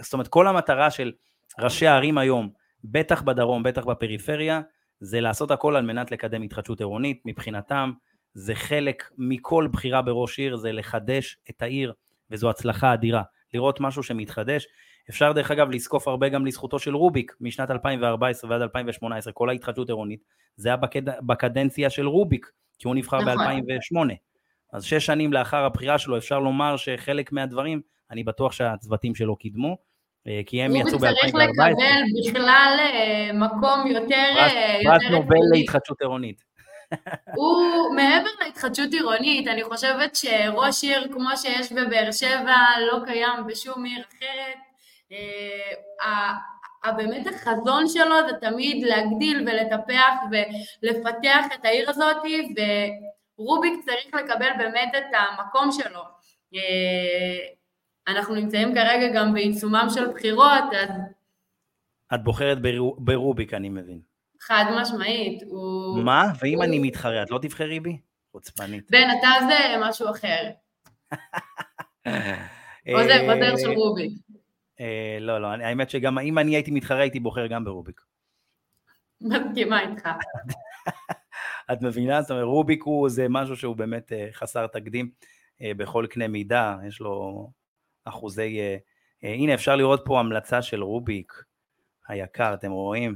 זאת אומרת כל המטרה של ראשי הערים היום, בטח בדרום, בטח בפריפריה, זה לעשות הכל על מנת לקדם התחדשות עירונית, מבחינתם זה חלק מכל בחירה בראש עיר, זה לחדש את העיר, וזו הצלחה אדירה, לראות משהו שמתחדש. אפשר דרך אגב לזקוף הרבה גם לזכותו של רוביק, משנת 2014 ועד 2018, כל ההתחדשות עירונית, זה היה בקד... בקדנציה של רוביק, כי הוא נבחר נכון. ב-2008. אז שש שנים לאחר הבחירה שלו אפשר לומר שחלק מהדברים, אני בטוח שהצוותים שלו קידמו, אה, כי הם יצאו צריך ב-2014. לקבל בכלל אה, מקום יותר... פרס אה, נובל. להתחדשות עירונית. הוא מעבר להתחדשות עירונית, אני חושבת שראש עיר כמו שיש בבאר שבע לא קיים בשום עיר אחרת. באמת החזון שלו זה תמיד להגדיל ולטפח ולפתח את העיר הזאת, ורוביק צריך לקבל באמת את המקום שלו. אה, אנחנו נמצאים כרגע גם בעיצומם של בחירות, אז את בוחרת ברו- ברוביק, אני מבין. חד משמעית, הוא... מה? ואם הוא- אני מתחרה, את לא תבחרי בי? חוצפנית. בן, אתה זה משהו אחר. עוזר, עוזר של רוביק. אה, לא, לא, האמת שגם אם אני הייתי מתחרה, הייתי בוחר גם ברוביק. מסכימה איתך. את מבינה? זאת אומרת, רוביק הוא, זה משהו שהוא באמת אה, חסר תקדים אה, בכל קנה מידה, יש לו אחוזי... אה, הנה, אפשר לראות פה המלצה של רוביק היקר, אתם רואים?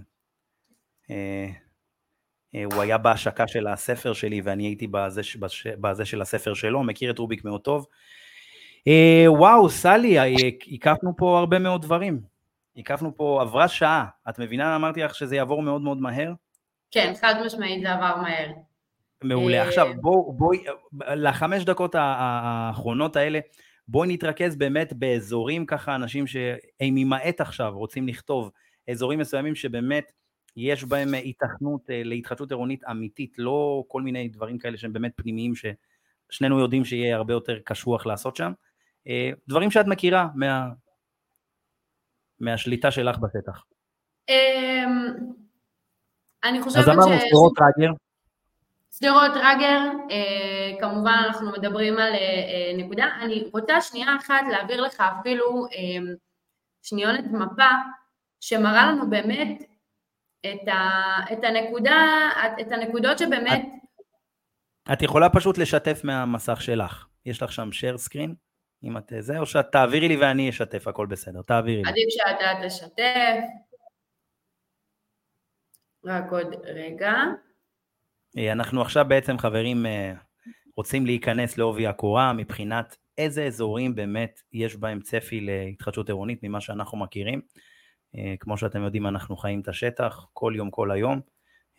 הוא היה בהשקה של הספר שלי ואני הייתי בזה, בזה, בזה של הספר שלו, מכיר את רוביק מאוד טוב. וואו, סלי, הקפנו פה הרבה מאוד דברים. הקפנו פה, עברה שעה. את מבינה, אמרתי לך שזה יעבור מאוד מאוד מהר? כן, חד משמעית זה עבר מהר. מעולה. עכשיו, בואי, בוא, לחמש דקות האחרונות האלה, בואי נתרכז באמת באזורים ככה, אנשים שהם ממעט עכשיו רוצים לכתוב, אזורים מסוימים שבאמת יש בהם היתכנות אה, להתחדשות עירונית אמיתית, לא כל מיני דברים כאלה שהם באמת פנימיים, ששנינו יודעים שיהיה הרבה יותר קשוח לעשות שם. אה, דברים שאת מכירה מה, מהשליטה שלך בשטח. אני חושבת ש... אז אמרנו שדרות רגר. שדרות רגר, אה, כמובן אנחנו מדברים על אה, נקודה. אני רוצה שנייה אחת להעביר לך אפילו שניונת מפה שמראה לנו באמת את, ה, את הנקודה, את הנקודות שבאמת... את, את יכולה פשוט לשתף מהמסך שלך. יש לך שם share screen? אם את זה, או שאת תעבירי לי ואני אשתף, הכל בסדר, תעבירי לי. עדיף שאתה תשתף. רק עוד רגע. אה, אנחנו עכשיו בעצם, חברים, אה, רוצים להיכנס לעובי הקורה מבחינת איזה אזורים באמת יש בהם צפי להתחדשות עירונית ממה שאנחנו מכירים. אה, כמו שאתם יודעים, אנחנו חיים את השטח כל יום, כל היום.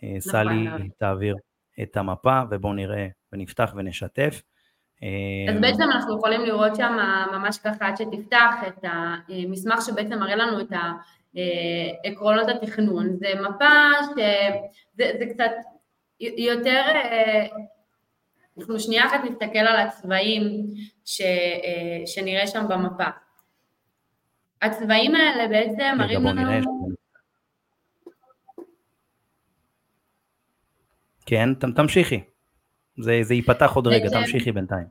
נכון, סלי נכון. תעביר את המפה ובואו נראה ונפתח ונשתף. אז בעצם אנחנו יכולים לראות שם ממש ככה עד שתפתח את המסמך שבעצם מראה לנו את עקרונות התכנון. זה מפה שזה קצת יותר, אנחנו שנייה אחת נסתכל על הצבעים ש, שנראה שם במפה. הצבעים האלה בעצם מראים לנו... כן, תמשיכי. זה, זה ייפתח עוד רגע, תמשיכי בינתיים.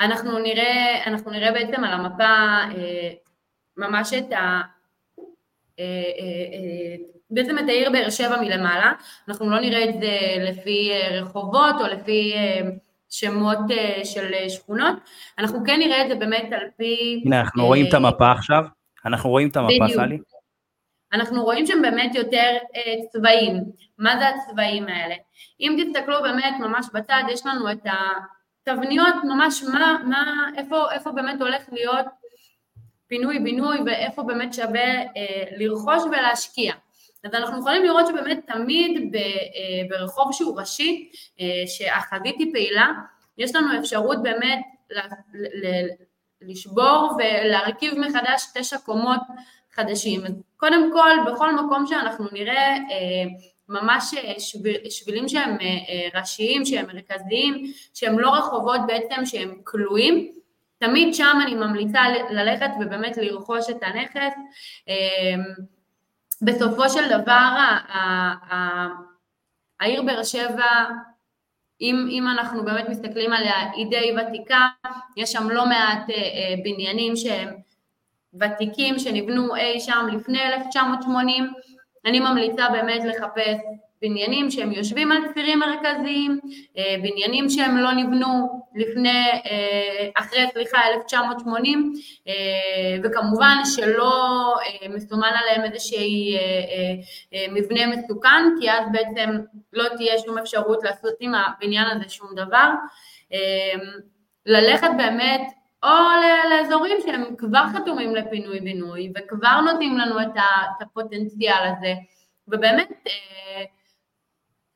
אנחנו נראה, אנחנו נראה בעצם על המפה אה, ממש את ה... אה, אה, בעצם את העיר באר שבע מלמעלה, אנחנו לא נראה את זה לפי רחובות או לפי שמות של שכונות, אנחנו כן נראה את זה באמת על פי... הנה, אנחנו רואים את המפה עכשיו, אנחנו רואים את המפה, סלי. אנחנו רואים שם באמת יותר צבעים. מה זה הצבעים האלה? אם תסתכלו באמת ממש בצד, יש לנו את התבניות ממש מה, מה, איפה, איפה באמת הולך להיות פינוי-בינוי ואיפה באמת שווה אה, לרכוש ולהשקיע. אז אנחנו יכולים לראות שבאמת תמיד אה, ברחוב שהוא ראשי, אה, שהחזית היא פעילה, יש לנו אפשרות באמת לשבור ולהרכיב מחדש תשע קומות חדשים. אז קודם כל, בכל מקום שאנחנו נראה אה, ממש שביל, שבילים שהם ראשיים, שהם מרכזיים, שהם לא רחובות בעצם שהם כלואים, תמיד שם אני ממליצה ללכת ובאמת לרכוש את הנכס. בסופו של דבר העיר באר שבע, אם, אם אנחנו באמת מסתכלים עליה, היא די ותיקה, יש שם לא מעט בניינים שהם ותיקים שנבנו אי שם לפני 1980, אני ממליצה באמת לחפש בניינים שהם יושבים על צירים מרכזיים, אה, בניינים שהם לא נבנו לפני, אה, אחרי, סליחה, 1980, אה, וכמובן שלא מסומן עליהם איזשהי מבנה מסוכן, כי אז בעצם לא תהיה שום אפשרות לעשות עם הבניין הזה שום דבר. ללכת באמת או לאזורים שהם כבר חתומים לפינוי-בינוי וכבר נותנים לנו את הפוטנציאל הזה, ובאמת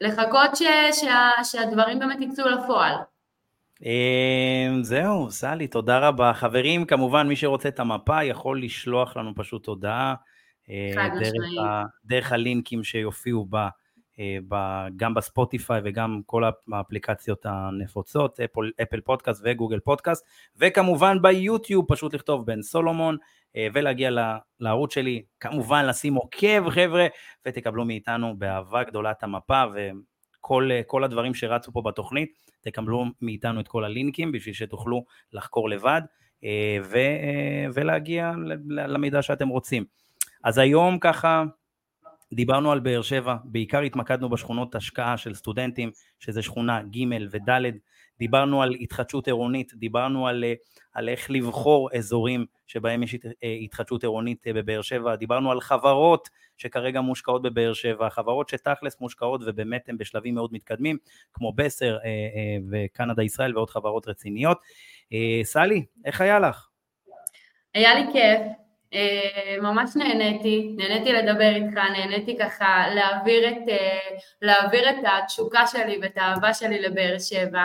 לחכות ש, שה, שהדברים באמת יקצו לפועל. אמ, זהו, סלי, תודה רבה. חברים, כמובן, מי שרוצה את המפה יכול לשלוח לנו פשוט הודעה. אה, דרך, ה, דרך הלינקים שיופיעו בה. אה, גם בספוטיפיי וגם כל האפליקציות הנפוצות, אפל, אפל פודקאסט וגוגל פודקאסט, וכמובן ביוטיוב פשוט לכתוב בן סולומון ולהגיע לערוץ שלי, כמובן לשים עוקב חבר'ה, ותקבלו מאיתנו באהבה גדולה את המפה וכל הדברים שרצו פה בתוכנית, תקבלו מאיתנו את כל הלינקים בשביל שתוכלו לחקור לבד אה, ו, ולהגיע למידע שאתם רוצים. אז היום ככה דיברנו על באר שבע, בעיקר התמקדנו בשכונות השקעה של סטודנטים, שזה שכונה ג' וד', דיברנו על התחדשות עירונית, דיברנו על, אה, על איך לבחור אזורים שבהם יש אה, התחדשות עירונית אה, בבאר שבע, דיברנו על חברות שכרגע מושקעות בבאר שבע, חברות שתכלס מושקעות ובאמת הן בשלבים מאוד מתקדמים, כמו בסר וקנדה ישראל ועוד חברות רציניות. סלי, איך היה לך? היה לי כיף, ממש נהניתי, נהניתי לדבר איתך, נהניתי ככה להעביר את, להעביר את התשוקה שלי ואת האהבה שלי לבאר שבע.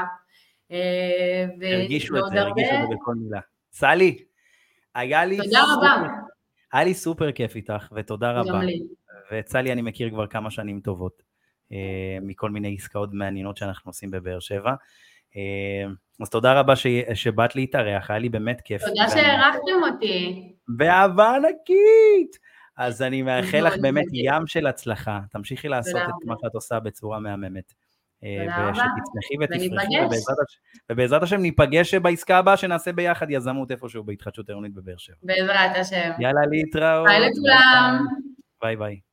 אה, הרגישו את זה, הרגישו את זה בכל מילה. סלי, היה לי תודה רבה. היה לי סופר כיף איתך, ותודה רבה. גם לי. ואת סלי אני מכיר כבר כמה שנים טובות, אה, מכל מיני עסקאות מעניינות שאנחנו עושים בבאר שבע. אה, אז תודה רבה שבאת להתארח, היה לי באמת כיף. תודה שהערכתם אותי. באהבה ענקית. אז אני מאחל לך באמת ים של הצלחה, תמשיכי לעשות את מה שאת עושה בצורה מהממת. אה, ושתצמחי ותפרחי, ובעזרת השם ניפגש בעסקה הבאה שנעשה ביחד יזמות איפשהו בהתחדשות עירונית בבאר שבע. בעזרת השם. יאללה, להתראות. ביי לכולם. ביי ביי.